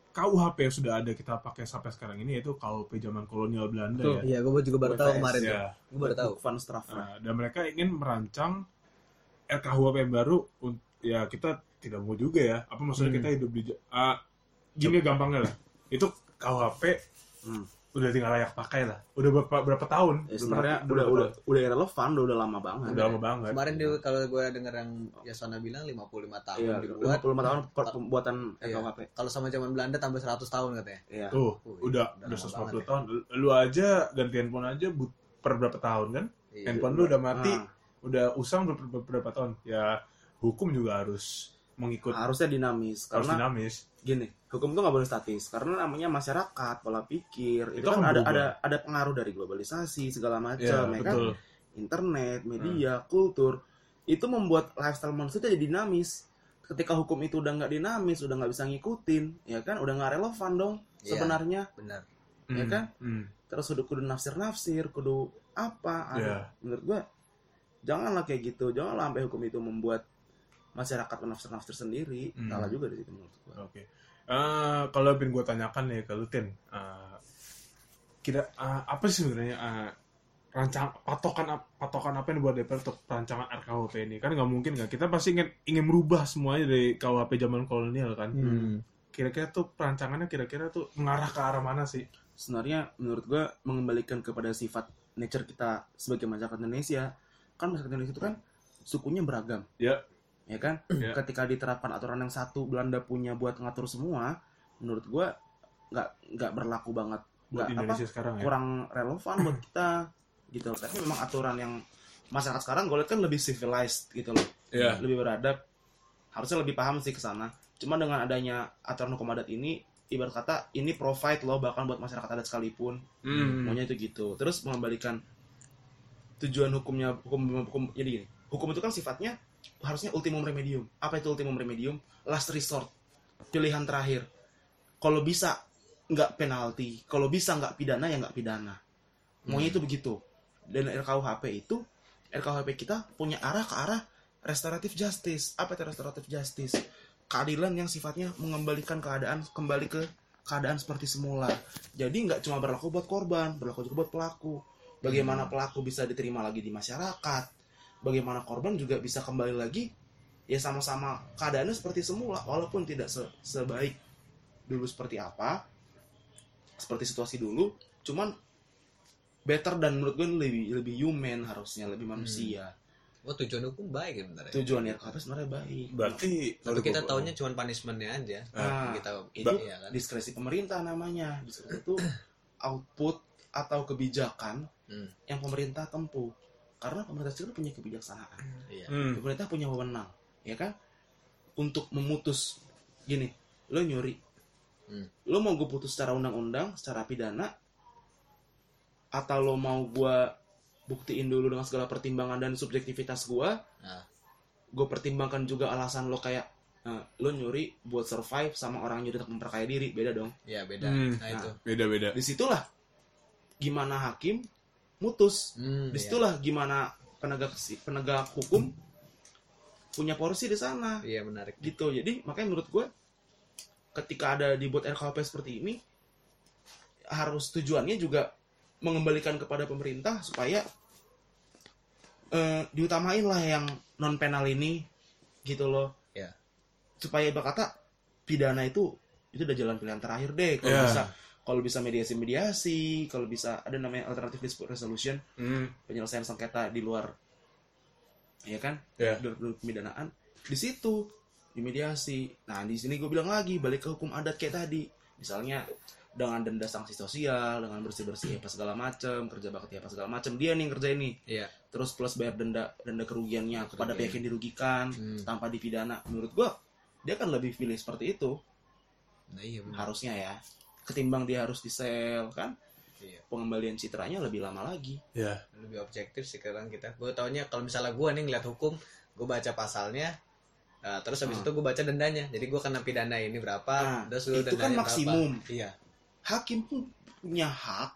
KUHP yang sudah ada kita pakai sampai sekarang ini yaitu KUHP zaman kolonial Belanda Betul. ya. Iya, gua juga baru tahu kemarin tuh. Ya. Gua baru tahu. Van Strafra. Nah, dan mereka ingin merancang RKUHP yang baru ya kita tidak mau juga ya. Apa maksudnya Hmm. kita hidup di ah, gini gampangnya lah. Itu KUHP Hmm. Udah tinggal layak pakai lah. Udah berapa berapa tahun? Ya, sebenarnya berapa- udah berapa udah udah irrelevant, udah, udah lama banget. tahun? udah lama banget. Kemarin dia kalau gue denger yang Yasona bilang 55 tahun Iya, dibuat. 55 tahun per- pembuatan Iya. RKUHP. Kalau sama zaman Belanda tambah 100 tahun katanya. Iya. Tuh, Uh, udah udah udah lama 150 banget ya. tahun. Lu aja ganti handphone aja but, per berapa tahun kan? Iya. handphone lu udah mati, Ah. udah usang ber- ber- berapa tahun? Ya hukum juga harus mengikut Harusnya dinamis harus karena dinamis. gini, hukum itu nggak boleh statis karena namanya masyarakat, pola pikir itu, Itu kan akan ada ada ada pengaruh dari globalisasi segala macam, Ya, ya kan? internet, media, kultur itu membuat lifestyle manusia jadi dinamis. Ketika hukum itu udah nggak dinamis, udah nggak bisa ngikutin, ya kan, udah nggak relevan dong Iya. sebenarnya. Benar. Ya Hmm, kan? hmm. Terus kudu kudu nafsir-nafsir, kudu apa? Ada- Menurut gua janganlah kayak gitu, janganlah sampai hukum itu membuat masyarakat menafsir-nafsir sendiri. Hmm. Salah juga di situ menurut gua. Oke. Eh, kalau yang gue tanyakan nih ke lu Tin, eh, kira eh, apa sih sebenarnya eh, rancang patokan patokan apa yang dibuat DPR untuk rancangan RKUHP ini? Kan nggak mungkin kan? Kita pasti ingin ingin merubah semuanya dari KUHP zaman kolonial kan? Hmm. Kira-kira tuh perancangannya kira-kira tuh mengarah ke arah mana sih? Sebenarnya menurut gua mengembalikan kepada sifat nature kita sebagai masyarakat Indonesia. Kan masyarakat Indonesia itu kan sukunya beragam. Ya. Ya kan? Ya. ketika diterapkan aturan yang satu Belanda punya buat ngatur semua menurut gua nggak nggak berlaku banget Buat nggak apa sekarang ya. kurang relevan buat kita gitu tapi memang aturan yang masyarakat sekarang gue lihat kan lebih civilized gitu loh Iya. lebih beradab harusnya lebih paham sih ke sana cuma dengan adanya aturan hukum adat ini ibarat kata ini provide loh bahkan buat masyarakat adat sekalipun Hmm. maunya itu gitu terus mengembalikan tujuan hukumnya hukum hukum jadi gini hukum itu kan sifatnya harusnya ultimum remedium. Apa itu ultimum remedium? Last resort. Pilihan terakhir. Kalau bisa nggak penalti kalau bisa nggak pidana ya nggak pidana. Maunya itu begitu. Dan RKUHP itu RKUHP kita punya arah ke arah restoratif justice. Apa itu restoratif justice? Keadilan yang sifatnya mengembalikan keadaan kembali ke keadaan seperti semula. Jadi nggak cuma berlaku buat korban berlaku juga buat pelaku. Bagaimana pelaku bisa diterima lagi di masyarakat bagaimana korban juga bisa kembali lagi ya sama-sama keadaannya seperti semula walaupun tidak se- sebaik dulu seperti apa seperti situasi dulu cuman better dan menurut gue lebih lebih human harusnya lebih manusia. Oh tujuan hukum baik ya bentar ya. tujuan RKP sebenarnya baik? Berarti Tapi kita taunya cuma punishmentnya aja. Nah, kita itu iya kan. diskresi pemerintah namanya. Diskresi itu output atau kebijakan Hmm, yang pemerintah tempuh karena pemerintah sendiri punya kebijaksanaan iya. Hmm. pemerintah punya wewenang ya kan untuk memutus gini lo nyuri Hmm. lo mau gue putus secara undang-undang secara pidana atau lo mau gue buktiin dulu dengan segala pertimbangan dan subjektivitas gue Nah, gue pertimbangkan juga alasan lo kayak eh, lo nyuri buat survive sama orang nyuri untuk memperkaya diri beda dong iya beda. Hmm. Nah itu. Beda-beda. di situlah gimana hakim mutus Hmm, iya. di situlah gimana penegak penegak hukum punya porsi di sana Iya menarik. gitu jadi makanya menurut gue ketika ada dibuat RKP seperti ini harus tujuannya juga mengembalikan kepada pemerintah supaya eh, diutamain lah yang non penal ini gitu loh Ya. supaya berkata pidana itu itu udah jalan pilihan terakhir deh kalau Ya. bisa kalau bisa mediasi mediasi kalau bisa ada namanya alternative dispute resolution Hmm. penyelesaian sengketa di luar ya kan Ya. di luar pemidanaan di situ di mediasi nah di sini gue bilang lagi balik ke hukum adat kayak tadi misalnya dengan denda sanksi sosial dengan bersih bersih apa segala macam kerja bakti apa segala macam dia nih yang kerja ini Iya. terus plus bayar denda denda kerugiannya kepada Kerugian. pihak yang dirugikan Hmm. tanpa dipidana menurut gue dia kan lebih pilih seperti itu Nah iya harusnya ya ketimbang dia harus di sel kan Iya. pengembalian citranya lebih lama lagi Ya. Lebih objektif sekarang kita. Gue taunya kalau misalnya gue nih ngeliat hukum, gue baca pasalnya, eh, terus habis Hmm. itu gue baca dendanya. Jadi gue kena pidana ini berapa, Nah, terus itu kan maksimum. Berapa. Iya. hakim pun punya hak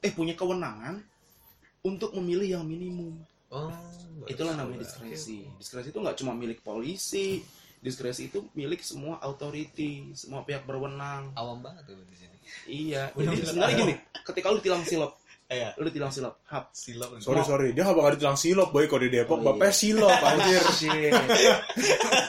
eh punya kewenangan untuk memilih yang minimum Oh. itulah namanya diskresi diskresi itu nggak cuma milik polisi diskresi itu milik semua authority semua pihak berwenang Awam banget tuh di sini. iya jadi sebenarnya gini ketika lu ditilang silop Iya. lu ditilang silop hap Silap. Sorry sorry, dia gak bakal ditilang silop boy kalau di Oh, Depok. iya. Bapaknya silop anjir. Shit.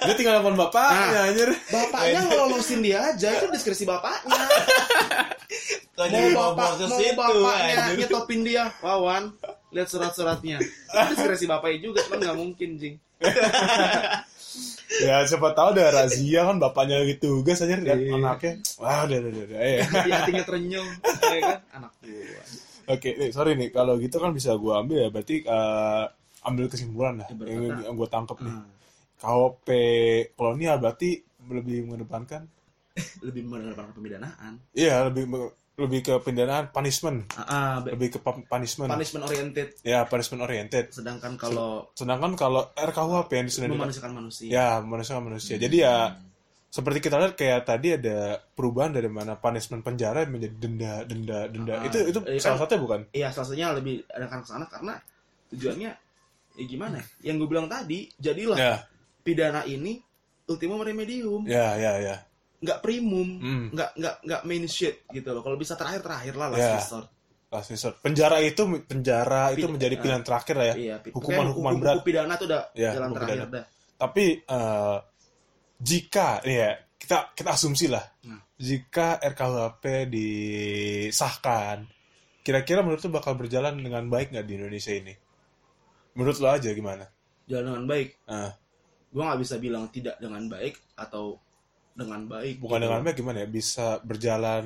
dia tinggal nelfon bapaknya anjir. bapaknya ngelolosin dia aja itu diskresi bapaknya Kok mau bapak mau bapaknya nyetopin dia wawan lihat surat-suratnya itu diskresi bapaknya juga cuman nggak mungkin jing Ya siapa tahu ada razia kan bapaknya lagi tugas anjir lihat Iya. anaknya. Wah, udah udah udah. Ya. Hati hatinya terenyuh ya kan anak gua Oke, nih, sorry nih kalau gitu kan bisa gua ambil ya berarti eh, ambil kesimpulan lah Ya, yang, yang gua tangkap nih. Hmm. KOP kolonial berarti lebih mengedepankan lebih mengedepankan pemidanaan iya lebih lebih ke pindahan punishment, be- lebih ke punishment. punishment oriented Ya, punishment oriented. sedangkan kalau Sedangkan kalau RKUHP yang sudah memanusiakan manusia ya manusia manusia. Jadi ya seperti kita lihat kayak tadi ada perubahan dari mana punishment penjara menjadi denda denda denda. Ah, itu itu iya salah kan? satunya bukan? iya salah satunya lebih akan ke sana karena tujuannya ya gimana ya? yang gue bilang tadi jadilah Ya, pidana ini ultimum remedium ya, ya, ya. Nggak primum Hmm. nggak nggak nggak main shit gitu loh kalau bisa terakhir terakhir lah last Ya. resort Last resort. Penjara itu penjara itu Pid- menjadi pilihan terakhir lah ya. iya Hukuman- hukuman hukum- berat. hukum pidana tuh udah Ya, jalan terakhir pidana. dah Tapi eh, jika ya kita kita asumsi lah, Hmm. jika RKUHP disahkan, kira-kira menurut lu bakal berjalan dengan baik nggak di Indonesia ini? Menurut lo aja gimana? jalan dengan baik Ah, gue nggak bisa bilang tidak dengan baik atau dengan baik bukan gitu. dengan baik gimana ya? Bisa berjalan,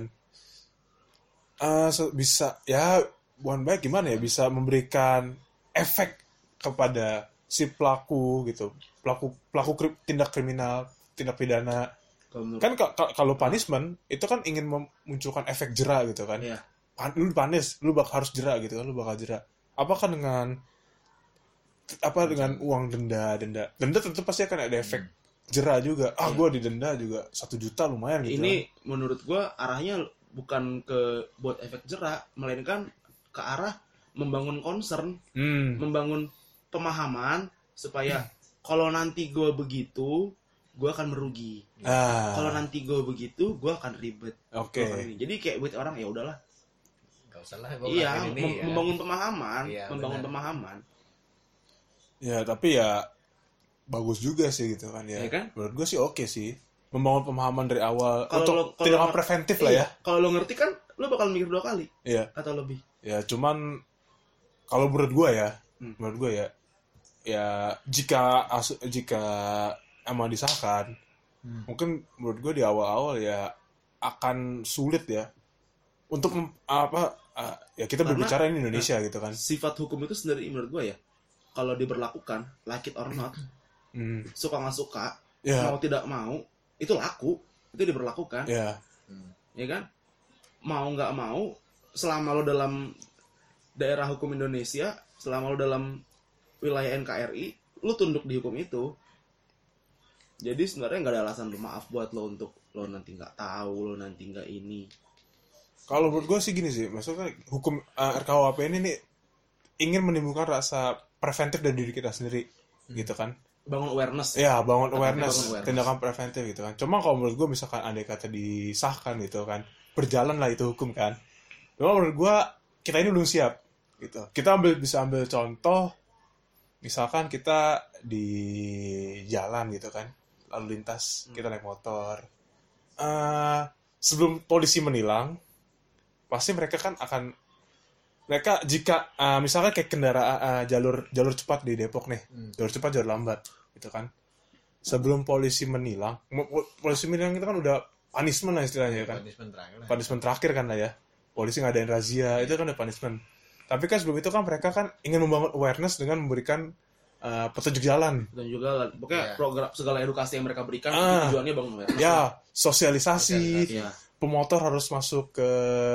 se- bisa ya bukan baik gimana ya? Bisa memberikan efek kepada si pelaku gitu, pelaku pelaku kri- tindak kriminal, tindak pidana. Menurut- kan ka- ka- kalau punishment itu kan ingin memunculkan efek jera gitu kan Iya. Pan- lu panis lu bakal harus jera gitu kan lu bakal jera apakah dengan apa dengan uang denda denda denda tentu pasti akan ada efek jera juga ah Iya. gua didenda juga satu juta lumayan gitu ini menurut gue arahnya bukan ke buat efek jerak melainkan ke arah membangun concern kan. hmm. membangun pemahaman supaya kalau nanti gue begitu gue akan merugi ah kalau nanti gue begitu gue akan ribet oke ini. jadi kayak buat orang ya udahlah Gak usah lah. iya ini, mem- ya. membangun pemahaman Iya, membangun benar. pemahaman ya tapi ya bagus juga sih gitu kan ya Iya kan? menurut gua sih oke sih membangun pemahaman dari awal Kalau untuk lo- lo- preventif lah Iya, ya kalau lo ngerti kan lo bakal mikir dua kali iya atau lebih ya cuman kalau menurut gue ya Hmm. menurut gue ya ya jika jika emang disahkan Hmm. mungkin menurut gue di awal-awal ya akan sulit ya untuk mem- apa ya kita Karena- berbicara ini Indonesia gitu kan sifat hukum itu sendiri menurut gue ya kalau diberlakukan like it or not Hmm, suka nggak suka ya. mau tidak mau itu laku itu diberlakukan. Ya. Hmm. ya kan? Mau nggak mau selama lo dalam daerah hukum Indonesia selama lo dalam wilayah NKRI lo tunduk di hukum itu. Jadi sebenarnya nggak ada alasan lo maaf buat lo untuk lo nanti nggak tahu lo nanti nggak ini. Kalau menurut gue sih gini sih maksudnya hukum eh, RKUHP ini nih ingin menimbulkan rasa preventif dari diri kita sendiri gitu kan bangun awareness. Ya bangun awareness, bangun awareness. tindakan preventif gitu kan. Cuma kalau menurut gue misalkan andai kata disahkan gitu kan berjalan lah itu hukum kan. Cuma menurut gue kita ini belum siap gitu. Kita ambil bisa ambil contoh misalkan kita di jalan gitu kan lalu lintas kita naik motor. Eh sebelum polisi menilang pasti mereka kan akan mereka jika eh, misalkan kayak kendaraan eh, jalur jalur cepat di Depok nih Hmm. jalur cepat jalur lambat gitu kan sebelum polisi menilang polisi menilang itu kan udah punishment lah istilahnya kan Punishment terakhir lah. punishment terakhir kan lah ya polisi ngadain razia itu kan udah punishment tapi kan sebelum itu kan mereka kan ingin membangun awareness dengan memberikan eh, petunjuk jalan dan juga pokoknya Iya. program segala edukasi yang mereka berikan Ah. tujuannya bangun awareness ya sosialisasi Sosialisasi. ya pemotor harus masuk ke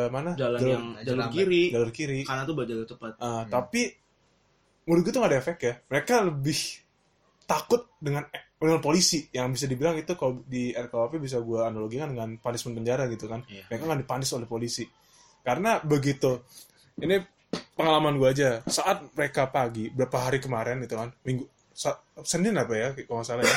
mana jalan jalur, yang jalan jalur kiri jalur kiri karena tuh buat jalur cepat Uh, Hmm. Tapi menurut gue tuh gak ada efek ya. Mereka lebih takut dengan dengan polisi yang bisa dibilang itu kalau di RKUHP bisa gue analogikan dengan punishment penjara gitu kan. Iya. Mereka nggak dipanis oleh polisi. Karena begitu. Ini pengalaman gue aja. Saat mereka pagi berapa hari kemarin gitu kan minggu Senin apa ya kalau nggak salah ya.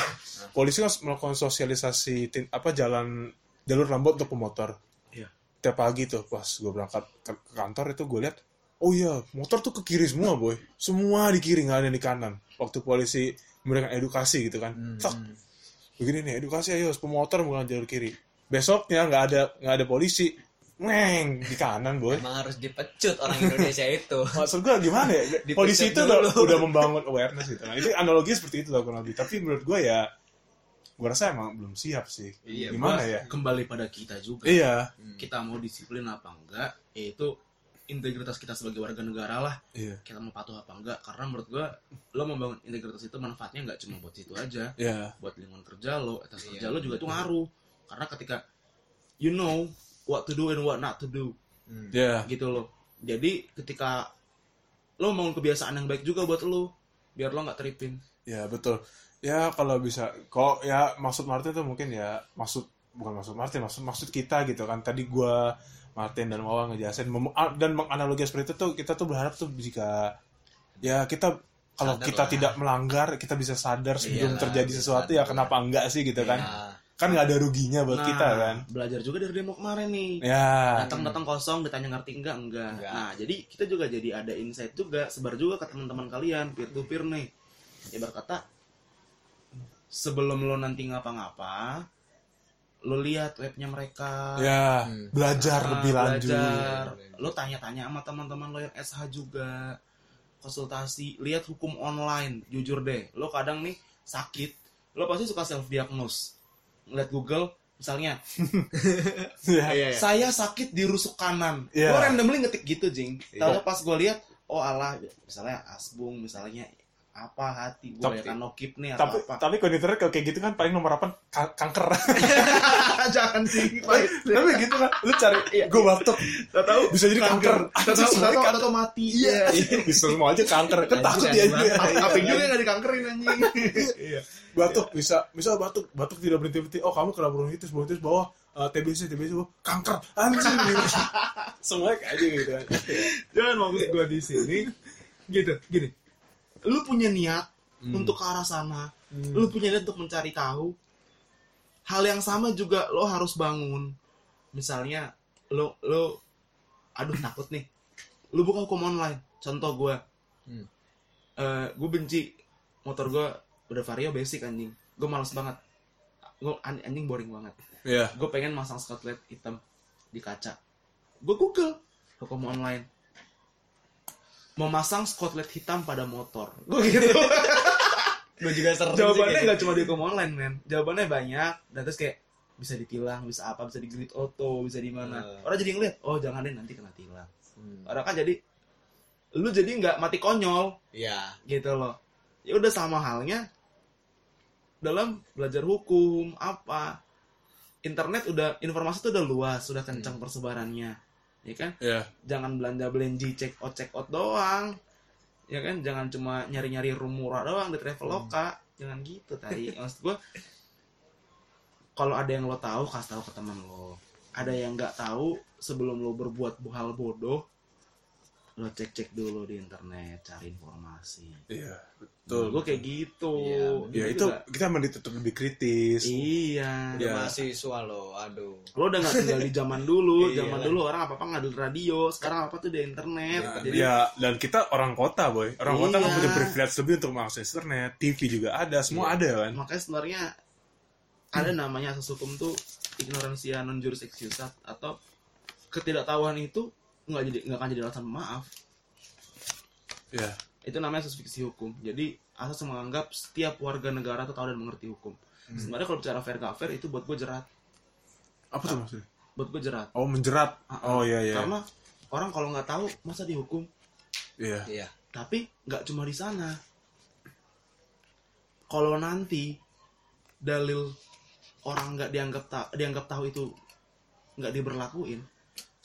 Polisi kan melakukan sosialisasi tin- apa jalan jalur lambat untuk pemotor. Iya. Tiap pagi tuh pas gue berangkat ke ke kantor itu gue lihat Oh iya, motor tuh ke kiri semua, boy. Semua di kiri, nggak ada di kanan. Waktu polisi memberikan edukasi gitu kan. Hmm. Tak, begini nih, edukasi ayo, pemotor menggunakan jalur kiri. Besoknya nggak ada nggak ada polisi, ngeng di kanan, boy. Emang harus dipecut orang Indonesia itu. Maksud gue gimana ya? Polisi itu udah, dulu. udah membangun awareness gitu. Nah, itu analogi seperti itu lah kurang lebih. Tapi menurut gue ya, gue rasa emang belum siap sih. Iya, gimana ya? kembali pada kita juga. Iya, kita mau disiplin apa enggak yaitu integritas kita sebagai warga negara lah. Iya, kita mau patuh apa enggak karena menurut gua lo membangun integritas itu manfaatnya nggak cuma buat situ aja. Iya, buat lingkungan kerja lo etos Iya, kerja lo juga itu ngaruh. Karena ketika you know what to do and what not to do. Hmm. iya. gitu loh jadi ketika lo mau kebiasaan yang baik juga buat lo biar lo nggak teripin. Ya betul. Ya kalau bisa, kok ya maksud Martin tuh mungkin ya maksud bukan maksud Martin, maksud maksud kita gitu kan. Tadi gua Martin dan Wawa ngejelasin dan menganalogi seperti itu tuh kita tuh berharap tuh jika ya kita kalau Sadar kita lah. tidak melanggar kita bisa sadar sebelum Iyalah, terjadi sesuatu sadar. ya kenapa enggak sih gitu kan. Ya. Kan nggak ada ruginya buat Nah, kita kan. belajar juga dari demo kemarin nih Ya. datang-datang kosong ditanya ngerti enggak enggak Enggak. nah jadi kita juga jadi ada insight juga sebar juga ke teman-teman kalian peer to peer nih ibarat kata sebelum lo nanti ngapa-ngapa lo lihat webnya mereka Ya, Hmm. belajar Ah, lebih lanjut. belajar. lo tanya-tanya sama teman-teman lo yang SH juga konsultasi lihat hukum online jujur deh lo kadang nih sakit lo pasti suka self diagnose ngeliat Google misalnya Ya. saya sakit di rusuk kanan. Iya. Gue randomly ngetik gitu, Jing. Iya. Tahu pas gue lihat, oh alah, misalnya asbung, misalnya apa hati gue Tapi- ya kan nokip nih atau Tapi apa. tapi internet kalau kayak gitu kan paling nomor apa Ka- kanker. Jangan sih, tapi gitu kan lu cari gue batuk Tahu tahu bisa jadi kanker. Tahu tahu Anjing, tahu kanker. tahu mati. Iya. bisa semua aja kanker kan takut banget. Apa juga nggak dikankerin anjing. iya batuk bisa bisa batuk batuk tidak berhenti berhenti oh kamu kena bronkitis bronkitis bawah eh, TBC TBC bawah kanker anjing gitu. kayak aja gitu kan Jangan maksud gue di sini gitu, gini. Lu punya niat Hmm. untuk ke arah sana. Lu punya niat untuk mencari tahu. Hal yang sama juga lo harus bangun. Misalnya lo lo aduh takut nih. Lu buka hukum online. Contoh gue. Hmm. gue benci motor gue udah vario basic anjing. Gue males banget. Gue anjing boring banget. iya Gue pengen masang spotlight hitam di kaca. Gue google hukum online. Memasang spotlight hitam pada motor. Gue gitu. Gue juga sih Jawabannya nggak cuma di hukum online, men. Jawabannya banyak. Dan terus kayak bisa ditilang, bisa apa, bisa di grid auto, bisa di mana. Hmm. Orang jadi ngeliat, oh jangan deh nanti kena tilang. gitu. Hmm. Orang kan jadi lu jadi nggak mati konyol Iya. gitu loh. Ya udah sama halnya dalam belajar hukum apa internet udah informasi tuh udah luas, sudah kencang persebarannya. Ya kan? ya jangan belanja belenji check out check out doang. Ya kan? Jangan cuma nyari nyari room murah doang di traveloka jangan gitu tadi maksud gue kalau ada yang lo tahu kasih tahu ke teman lo. Ada yang nggak tahu sebelum lo berbuat hal bodoh lo cek cek dulu di internet cari informasi. Iya gue betul kayak gitu. Iya, ya itu juga- kita emang ditutup lebih kritis. Iya. Udah Ya. mahasiswa lo, aduh. lo udah nggak tinggal di zaman dulu. Iya. Zaman dulu orang apa apa ngadu radio sekarang apa tuh di internet. Nah, jadi ya dan kita orang kota boy. Orang kota kan Iya. punya privilege lebih untuk mengakses internet. TV juga ada semua Iya. ada kan? Makanya sebenarnya ada namanya asas hukum tuh ignoransia non juris excusat atau ketidaktahuan itu nggak jadi nggak akan jadi alasan maaf. Ya itu namanya asas fiksi hukum. Jadi asas menganggap setiap warga negara tuh tahu dan mengerti hukum. Sebenarnya kalau bicara fair gak fair itu buat gue jerat. Apa tuh maksudnya? Buat gue jerat. Oh menjerat? Oh iya iya. Karena orang kalau nggak tahu masa dihukum? Iya. Iya. tapi nggak cuma di sana. Kalau nanti dalil orang nggak dianggap ta- dianggap tahu itu nggak diberlakuin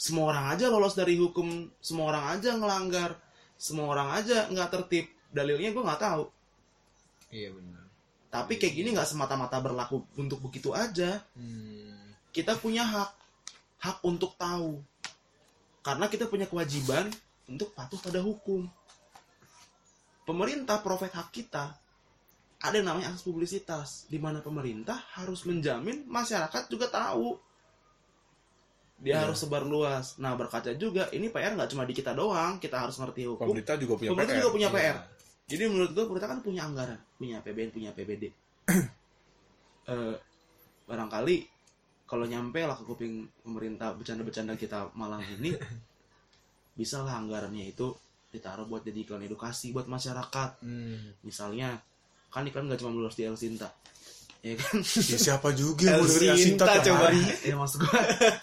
semua orang aja lolos dari hukum semua orang aja ngelanggar semua orang aja nggak tertib. Dalilnya gue nggak tahu. Iya benar. tapi kayak gini nggak semata-mata berlaku untuk begitu aja. Hmm. kita punya hak hak untuk tahu. Karena kita punya kewajiban untuk patuh pada hukum. Pemerintah profit hak kita ada yang namanya asas publisitas di mana pemerintah harus menjamin masyarakat juga tahu dia Iya. harus sebar luas nah berkaca juga ini PR nggak cuma di kita doang kita harus ngerti hukum pemerintah juga punya pemerintah PR juga punya Iya. PR jadi menurut gue pemerintah kan punya anggaran, punya APBN, punya APBD. Eh, barangkali kalau nyampe lah ke kuping pemerintah bercanda-bercanda kita malam ini, bisa lah anggarannya itu ditaruh buat jadi iklan edukasi buat masyarakat. Hmm. Misalnya, kan iklan nggak cuma melulus di El Sinta. Ya kan? Ya, siapa juga yang mau dengerin Asinta coba. ya maksud gue,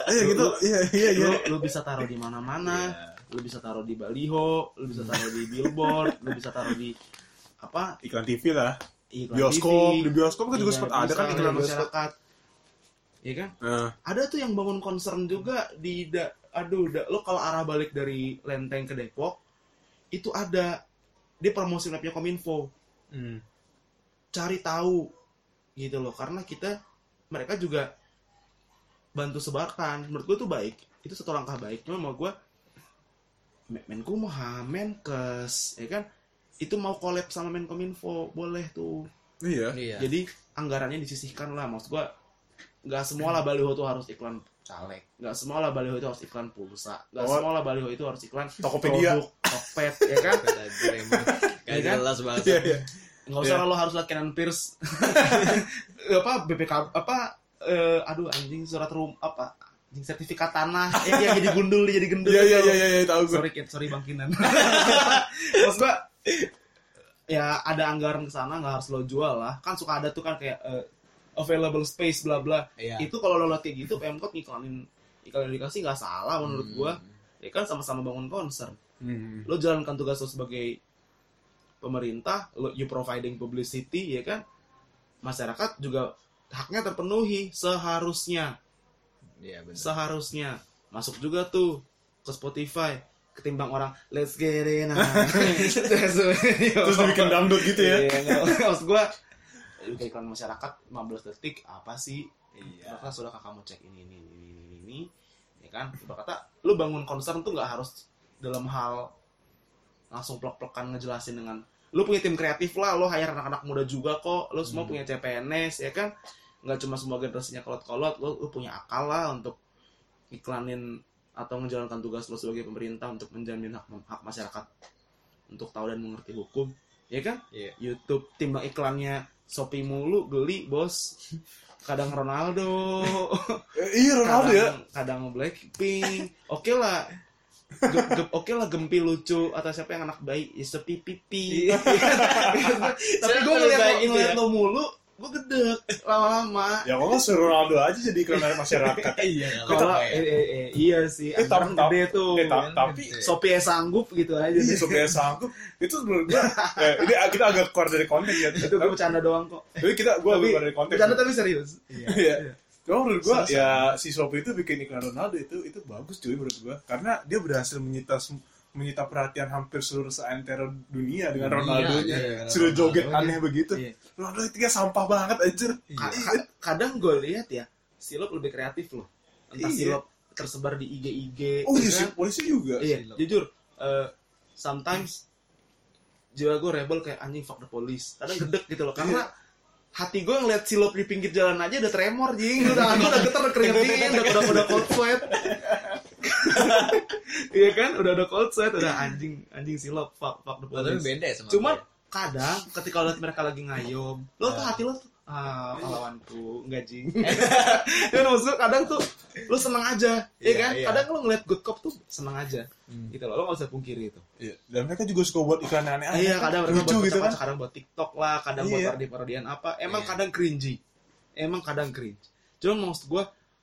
Iya gitu. Iya iya iya. lu, lu bisa taruh di mana-mana, lu bisa taruh di baliho, lu bisa taruh di billboard, lu bisa taruh di apa Iklan TV lah. iklan Bioskop, TV. di bioskop kan juga Iya, sempat ada kan iklan masyarakat. Iya kan? Nah, Ada tuh yang bangun concern juga di da, aduh, da, lo kalau arah balik dari Lenteng ke Depok itu ada dia promosi mapnya Kominfo. hmm. Cari tahu gitu loh karena kita mereka juga bantu sebarkan. Menurut gue tuh baik. Itu satu langkah baik. Cuma mau gue Men- Menkumham, Menkes, ya kan? Itu mau collab sama Menkominfo, boleh tuh. Iya. Iya. Jadi anggarannya disisihkan lah. Maksud gua nggak semua lah baliho tuh harus iklan caleg. Nggak semua lah baliho itu harus iklan pulsa. Nggak Oh. semua lah baliho itu harus iklan Tokopedia. produk, Tokped, ya kan? Gue. Gak jelas banget. Iya iya. Nggak usah lah lo harus latihan Pierce. apa BPK apa eh, aduh anjing surat rum apa anjing sertifikat tanah yang, yang jadi gundul jadi gendul Iya iya gitu. iya iya iya, tahu gue. sorry kid sorry bang Kinan maksud gua ya ada anggaran ke sana nggak harus lo jual lah kan suka ada tuh kan kayak eh, available space bla bla Iya. itu kalau lo lihat kayak gitu Pemkot ngiklanin iklan edukasi nggak salah menurut Hmm. gua ya kan sama-sama bangun concern Hmm. lo jalankan tugas lo sebagai pemerintah you providing publicity ya kan masyarakat juga haknya terpenuhi seharusnya Iya benar. seharusnya masuk juga tuh ke Spotify ketimbang orang let's get it now. Terus dibikin dangdut gitu ya. Iya, maksud gua bikin iklan masyarakat 15 detik apa sih Iya. Maka sudah kamu cek ini ini ini ini ini, ya kan kata lu bangun concern tuh nggak harus dalam hal langsung plek-plekan ngejelasin dengan lu punya tim kreatif lah lo hire anak-anak muda juga kok lo semua Hmm. punya CPNS ya kan nggak cuma semua generasinya kolot-kolot lo, lo punya akal lah untuk iklanin atau menjalankan tugas lo sebagai pemerintah untuk menjamin hak hak masyarakat untuk tahu dan mengerti hukum ya kan Iya. YouTube timbang iklannya Shopee mulu geli bos kadang Ronaldo Eh, Iya Ronaldo ya. kadang, kadang Blackpink oke lah Gem- gem- oke lah gempi lucu atau siapa yang anak bayi ya sepi pipi Iya. tapi gue Lebih ngeliat baik lo, ngeliat ya. lo mulu gue gedek lama-lama Ya kalau suruh Ronaldo aja jadi iklan masyarakat. Iya, kalau eh, eh, eh, iya sih Eh, tapi- gede tuh eh, kan tapi gede. Sophie sanggup gitu aja Iya, supaya sanggup itu menurut gua eh, ini kita agak keluar dari konteks ya. itu gue bercanda doang kok Tapi kita gua agak tapi keluar dari konteks. bercanda tapi serius Iya. Cuma menurut gua Serius, ya si Shopee itu bikin iklan Ronaldo itu itu bagus cuy menurut gua karena dia berhasil menyita menyita perhatian hampir seluruh seantero dunia dengan Ronaldo-nya. iya, Sudah joget aneh begitu. Iya. Ronaldo itu sampah banget anjir. Ka- ka- kadang gue lihat ya silop lebih kreatif loh entah Iya. silop tersebar di IG IG Oh iya ya kan? polisi juga. iya Silop. jujur eh, sometimes jiwa gue rebel kayak anjing fuck the police kadang gedek gitu loh karena hati gue ngeliat silop di pinggir jalan aja udah tremor jing. Udah tangan gue udah getar udah keringet dingin udah udah udah cold sweat. Iya kan? Udah udah cold sweat udah anjing anjing silop. Fuck fuck the tapi police. beda ya sama Cuman gue. kadang ketika lihat mereka lagi ngayom, lo tuh hati lo tuh ah pahlawanku enggak jing. Dan maksud gue kadang tuh lo seneng aja, ya Iya, kan? iya. Kadang lo ngeliat good cop tuh seneng aja. Hmm. Gitu loh, lo gak usah pungkiri itu. Iya. Dan mereka juga suka buat iklan aneh-aneh. iya, kadang mereka lucu buat gitu kan. kadang buat TikTok lah, kadang buat Iya. parodi-parodian apa. Emang Iya. kadang cringy. Emang kadang cringe. Cuma maksud gue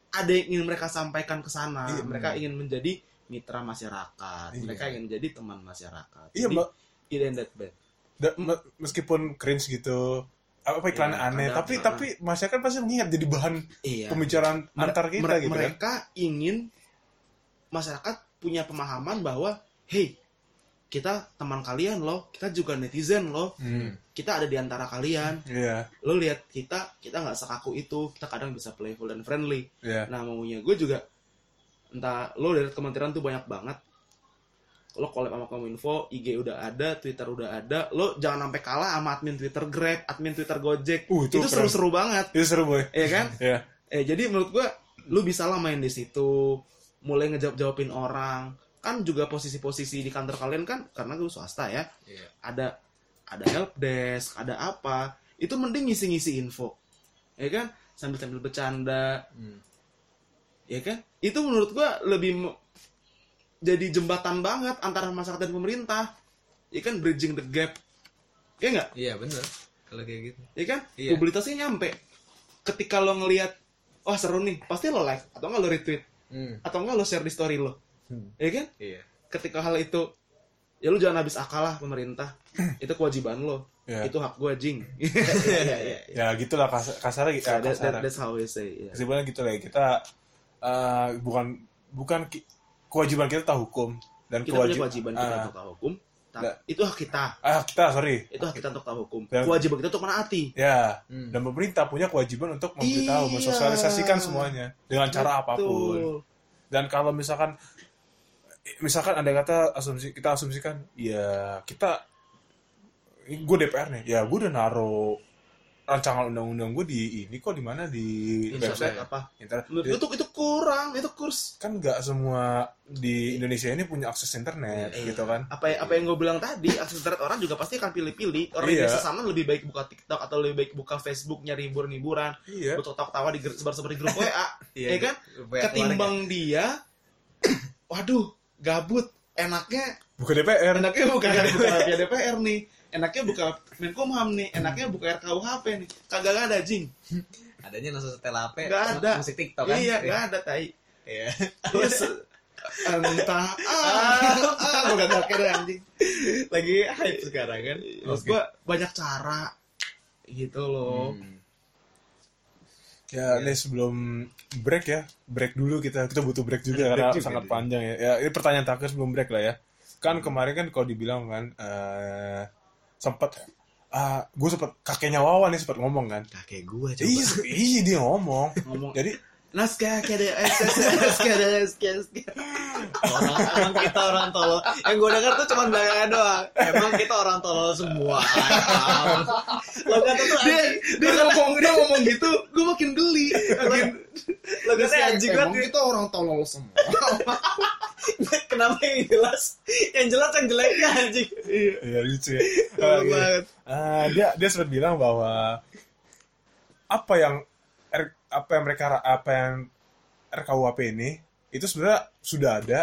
ada yang ingin mereka sampaikan ke sana. Iya. Mereka ingin menjadi mitra masyarakat. Iya. Mereka ingin menjadi teman masyarakat. Iya, Jadi, Mbak. it ain't that bad. Da- me- meskipun cringe gitu apa iklan Iya, aneh? tapi kadang. tapi masyarakat pasti mengingat jadi bahan Iya. pembicaraan Mere- antar kita mere- gitu kan. mereka ingin masyarakat punya pemahaman bahwa hey kita teman kalian loh kita juga netizen loh. Hmm. kita ada di antara kalian. Iya. Lo lihat kita kita nggak sekaku itu. Kita kadang bisa playful dan friendly. Iya. Nah maunya gue juga entah lo dari kementerian tuh banyak banget lo collab sama kominfo IG udah ada Twitter udah ada lo jangan sampai kalah sama admin Twitter Grab admin Twitter Gojek Uh, itu seru-seru banget itu seru boy ya kan iya Eh jadi menurut gua lu bisa lah main di situ, mulai ngejawab jawabin orang. Kan juga posisi-posisi di kantor kalian kan karena gue swasta ya. Iya. Ada ada help desk, ada apa. Itu mending ngisi-ngisi info. Ya kan? Sambil-sambil bercanda, Hmm. ya kan? Itu menurut gua lebih jadi jembatan banget antara masyarakat dan pemerintah. Ya kan bridging the gap. Ya enggak? Iya bener. Kalau kayak gitu. Ya kan? Iya. Publitasnya nyampe. Ketika lo ngelihat wah seru nih, pasti lo like atau enggak lo retweet Hmm. atau enggak lo share di story lo. Hmm. Ya kan? Iya. Ketika hal itu ya lu jangan habis akal lah pemerintah. itu kewajiban lo. Iya. Itu hak gua jing. Iya iya iya. ya gitulah kas kasarnya Yeah, ya, that, that, kasar that's how we say. Yeah. kesimpulannya gitu lah ya kita eh, bukan bukan kewajiban kita tahu hukum dan Kita punya kewajib- kewajiban kita Ah, untuk tahu hukum. Nggak. Itu hak kita. ah kita sorry Itu hak kita untuk tahu hukum. Dan- Kewajiban kita untuk menaati. ya Hmm. dan pemerintah punya kewajiban untuk memberitahu Iya. mensosialisasikan semuanya dengan cara apa pun Betul. dan kalau misalkan misalkan ada kata asumsi kita asumsikan ya kita gue DPR nih ya gue udah naro rancangan undang-undang gue di ini kok di mana? Di website. Apa? internet Menurut tuh itu kurang, itu kurs. kan nggak semua di Indonesia ini punya akses internet Iya. gitu kan? Apa apa yang gue bilang tadi akses internet orang juga pasti akan pilih-pilih. Orang Iya. yang biasa sama lebih baik buka TikTok atau lebih baik buka Facebook nyari hiburan-hiburan iya butuh tawa-tawa di sebar-sebar di grup WA Iya, ya kan? Banyak ketimbang dia waduh gabut. Enaknya bukan DPR enaknya bukan buka via DPR nih enaknya buka Menkumham nih enaknya buka RKUHP nih kagak ada jing. Adanya langsung setel HP. Nggak ada. Musik TikTok kan. iya nggak ada tai Iya. Iya, entah ah, ah gue gak ngerti deh, anjing Lagi hype sekarang kan. Maksud gua banyak cara gitu loh. Hmm. ya nih sebelum break ya break dulu kita kita butuh break juga Break karena juga sangat nih. panjang ya ya ini pertanyaan terakhir sebelum break lah ya kan kemarin kan kalau dibilang kan eh sempat ah gue sempat kakeknya Wawan nih sempat ngomong kan. Kakek gua coba. iya iya dia ngomong. Ngomong. Jadi naskah naskah kada naskah orang, emang kita orang tolol. Yang gue denger tuh cuma belakangnya doang. Emang kita orang tolol semua. Lo kata tuh dia dia ngomong dia ngomong gitu gue makin geli makin Lo kata anjing emang kita orang tolol semua Kenapa yang jelas? Yang jelas yang jeleknya anjing. iya lucu ya Ah, iya. Ah, dia dia sempat bilang bahwa apa yang apa yang mereka apa yang RKUHP ini itu sebenarnya sudah ada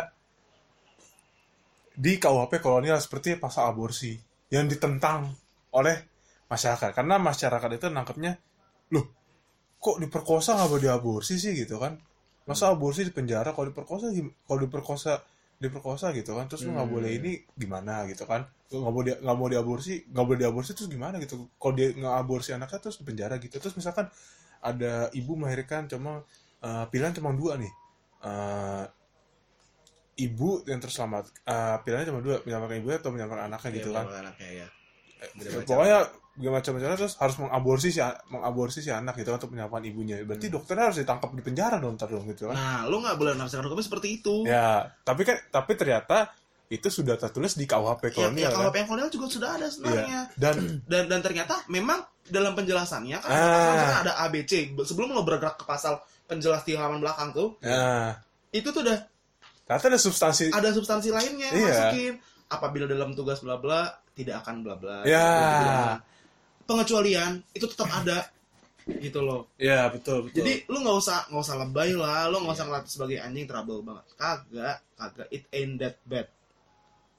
di KUHP kolonial seperti pasal aborsi yang ditentang oleh masyarakat. Karena masyarakat itu nangkepnya loh kok diperkosa nggak boleh diaborsi sih? gitu kan. Masa aborsi di penjara kalau diperkosa kalau diperkosa diperkosa gitu kan? Terus lu nggak boleh ini gimana? gitu kan. Lu nggak boleh nggak mau diaborsi nggak boleh diaborsi terus gimana? gitu. Kalau dia nggak aborsi anaknya terus di penjara gitu. Terus misalkan ada ibu melahirkan cuma eh, pilihan cuma dua nih Eh, ibu yang terselamat eh, pilihannya cuma dua menyelamatkan ibunya atau menyelamatkan anaknya gitu Iya, kan anaknya ya. Ya, macam. pokoknya gimana macam-macam terus harus mengaborsi si mengaborsi si anak gitu kan, untuk menyelamatkan ibunya berarti dokternya harus ditangkap di penjara dong ntar dong gitu kan Nah, lu nggak boleh nafsirkan hukumnya seperti itu. ya tapi kan tapi ternyata itu sudah tertulis di KUHP Ya, kolonial ya, kan KWP yang kolonial juga sudah ada sebenarnya. Iya. dan Dan dan ternyata memang dalam penjelasannya kan Ah. ada ABC sebelum lo bergerak ke pasal penjelas di halaman belakang tuh, nah itu tuh udah ternyata ada substansi ada substansi lainnya yang Iya. masukin. Apabila dalam tugas bla bla tidak akan bla bla. Ya. Pengecualian itu tetap ada gitu loh. ya betul betul Jadi lu nggak usah nggak usah lebay lah, lu nggak usah ngeliat sebagai anjing trouble banget. Kagak, kagak. It ain't that bad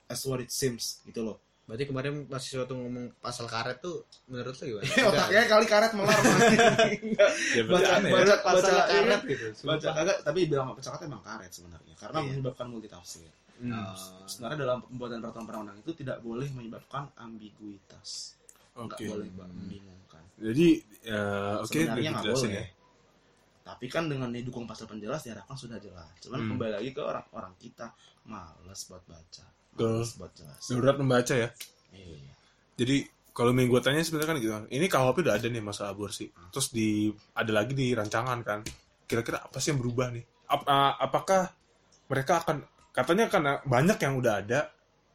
as what it seems gitu loh. Berarti kemarin mahasiswa tuh ngomong pasal karet tuh menurut lo gimana? Otaknya kali karet melar. ya baca, aneh ya. baca, pasal baca, karet iya. gitu. baca kagak, tapi bilang baca karet emang karet sebenarnya karena Iya. menyebabkan multitafsir. Hmm. Oh. Sebenarnya dalam pembuatan peraturan perundang itu tidak boleh menyebabkan ambiguitas. Nggak Oke. boleh membingungkan. jadi ya, oke Sebenarnya nggak boleh. ya. Tapi kan dengan didukung pasal penjelas diharapkan sudah jelas. Cuman Hmm. kembali lagi ke orang-orang kita males buat baca, Betul. Berat membaca ya Iya. Jadi kalau main gue tanya sebenarnya kan gitu. Ini KUHP udah ada nih masalah aborsi. Terus di ada lagi di rancangan kan. Kira-kira apa sih yang berubah nih? Ap- uh, apakah mereka akan katanya kan uh, banyak yang udah ada,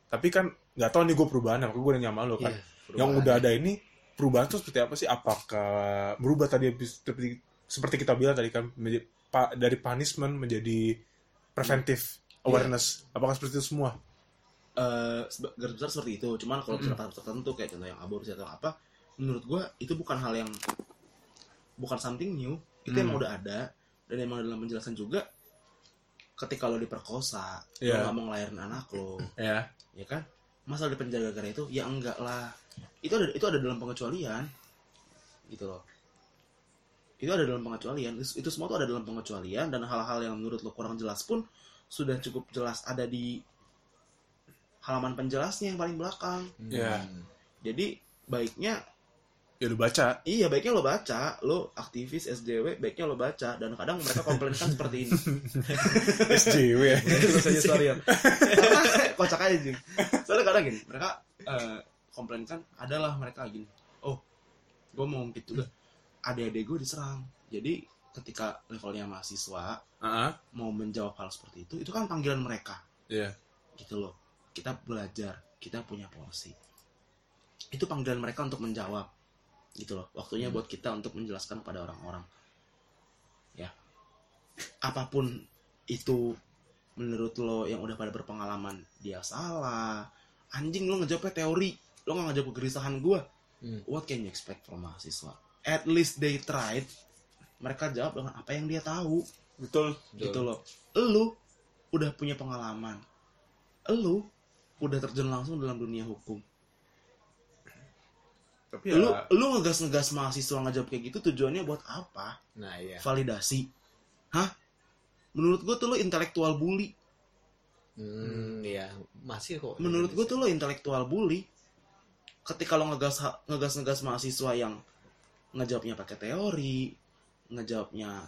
tapi kan nggak tahu nih gue perubahan. Makanya gue nanya sama lo kan. Iya, yang udah ada ini perubahan itu seperti apa sih? Apakah berubah tadi seperti seperti kita bilang tadi kan menjadi- pa- dari punishment menjadi preventive awareness. Apakah seperti itu semua? Eh, garis besar seperti itu. Cuman kalau misalnya kasus tertentu kayak contoh yang aborsi atau apa, menurut gua itu bukan hal yang bukan something new. Itu Hmm. emang udah ada dan emang dalam penjelasan juga ketika lo diperkosa, Iya. lo nggak mau ngelahirin anak lo, Ya. ya kan? Masa di penjara gara itu? Ya enggak lah. Itu ada itu ada dalam pengecualian. Gitu loh. Itu ada dalam pengecualian. Itu semua tuh ada dalam pengecualian dan hal-hal yang menurut lo kurang jelas pun sudah cukup jelas ada di halaman penjelasnya yang paling belakang. Hmm. Ya. Jadi baiknya Ya lu baca. iya baiknya lo baca, lo aktivis SJW baiknya lo baca dan kadang mereka komplain kan seperti ini. SJW ya. Terus aja sorry ya. Kocak aja Jing. Soalnya kadang gini, mereka eh, komplain kan adalah mereka gini. Oh, gue mau ngungkit juga. Adik-adik gue diserang. Jadi ketika levelnya mahasiswa Heeh. mau menjawab hal seperti itu, itu kan panggilan mereka. Iya. Gitu loh. Kita belajar, kita punya porsi. Itu panggilan mereka untuk menjawab. Gitu loh. Waktunya buat kita untuk menjelaskan kepada orang-orang. Ya. Apa pun itu menurut lo yang udah pada berpengalaman dia salah. Anjing lo ngejawabnya teori, lo nggak ngejawab kegelisahan gue. Hmm. What can you expect from mahasiswa? At least they tried. Mereka jawab dengan apa yang dia tahu Betul. gitu loh. Lu udah punya pengalaman. Lu udah terjun langsung dalam dunia hukum. Tapi Lu ya lu ngegas-ngegas mahasiswa ngajak kayak gitu tujuannya buat apa? Nah, iya. Validasi. Hah? Menurut gue tuh lu intelektual bully. Hmm, iya. Masih kok. Menurut gue tuh lu intelektual bully. Ketika lo ngegas ngegas ngegas mahasiswa yang ngejawabnya pakai teori, ngejawabnya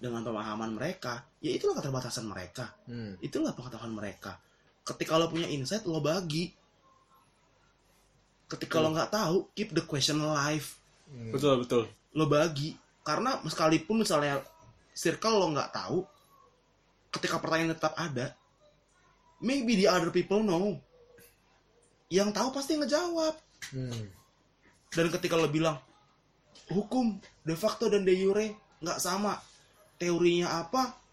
dengan pemahaman mereka, ya itulah keterbatasan mereka. Hmm. Itulah pengetahuan mereka. Ketika lo punya insight, lo bagi. Ketika lo nggak tahu, keep the question alive. Hmm. betul betul. Lo bagi. Karena sekalipun misalnya circle lo nggak tahu, ketika pertanyaan tetap ada, maybe the other people know. Yang tahu pasti ngejawab. Hmm. Dan ketika lo bilang, hukum de facto dan de jure nggak sama. Teorinya apa,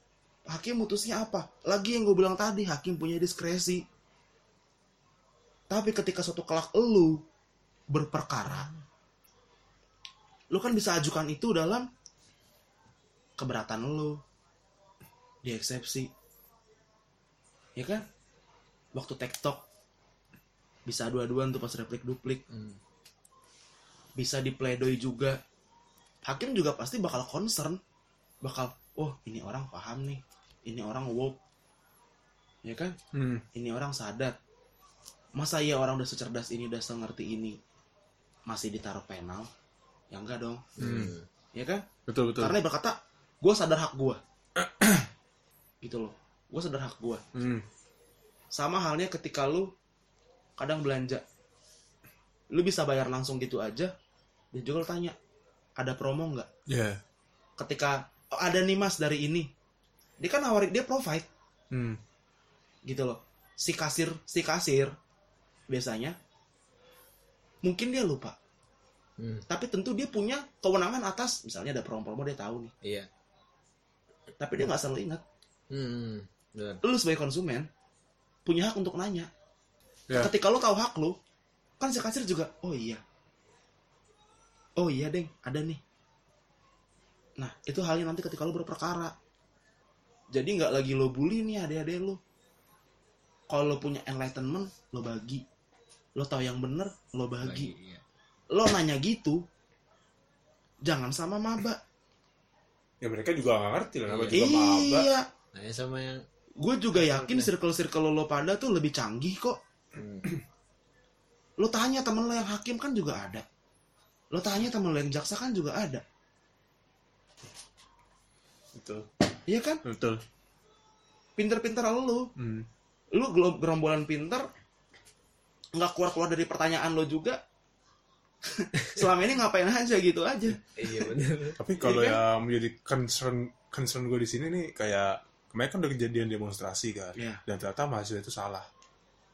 hakim mutusnya apa. Lagi yang gue bilang tadi, hakim punya diskresi. Tapi ketika suatu kelak lu berperkara, lu kan bisa ajukan itu dalam keberatan lu. Di eksepsi. Ya kan? waktu TikTok bisa adu-aduan tuh pas replik duplik Hmm. bisa dipledoi juga hakim juga pasti bakal concern bakal oh ini orang paham nih ini orang woke. Ya kan? Hmm. ini orang sadar masa ya orang udah secerdas ini udah sengerti ini? Masih ditaruh penal? Ya enggak dong. Hmm. ya kan? Betul betul. karena dia berkata gue sadar hak gue gitu loh. Gue sadar hak gue Hmm. sama halnya ketika lu kadang belanja. Lu bisa bayar langsung gitu aja dan juga lu tanya ada promo nggak Ya. ketika "Oh, ada nih mas dari ini dia kan nawarin dia provide Hmm. gitu loh si kasir si kasir biasanya mungkin dia lupa Hmm. tapi tentu dia punya kewenangan atas misalnya ada promo-promo dia tahu nih Iya. tapi dia nggak selalu ingat Hmm. Benar. lu sebagai konsumen punya hak untuk nanya Ya. ketika lu tahu hak lu kan si kasir juga oh iya oh iya deng ada nih nah itu halnya nanti ketika lu berperkara jadi nggak lagi lo bully nih adik-adik lu kalau lo punya enlightenment lo bagi lo tahu yang bener lo bagi Lagi, iya. lo nanya gitu jangan sama maba Ya mereka juga nggak ngerti lah. Iya. juga maba. iya Nanya sama yang gue juga yakin circle-circle lo pada tuh lebih canggih kok Hmm. lo tanya temen lo yang hakim kan juga ada lo tanya temen lo yang jaksa kan juga ada Betul. Iya kan Betul. pinter-pinter lo Hmm. lu gerombolan pinter nggak keluar-keluar dari pertanyaan lo juga selama ini ngapain aja gitu aja Iya benar. Tapi kalau Iya yang menjadi concern concern gue di sini nih kayak kemarin kan udah kejadian demonstrasi kan, Iya. dan ternyata mahasiswa itu salah.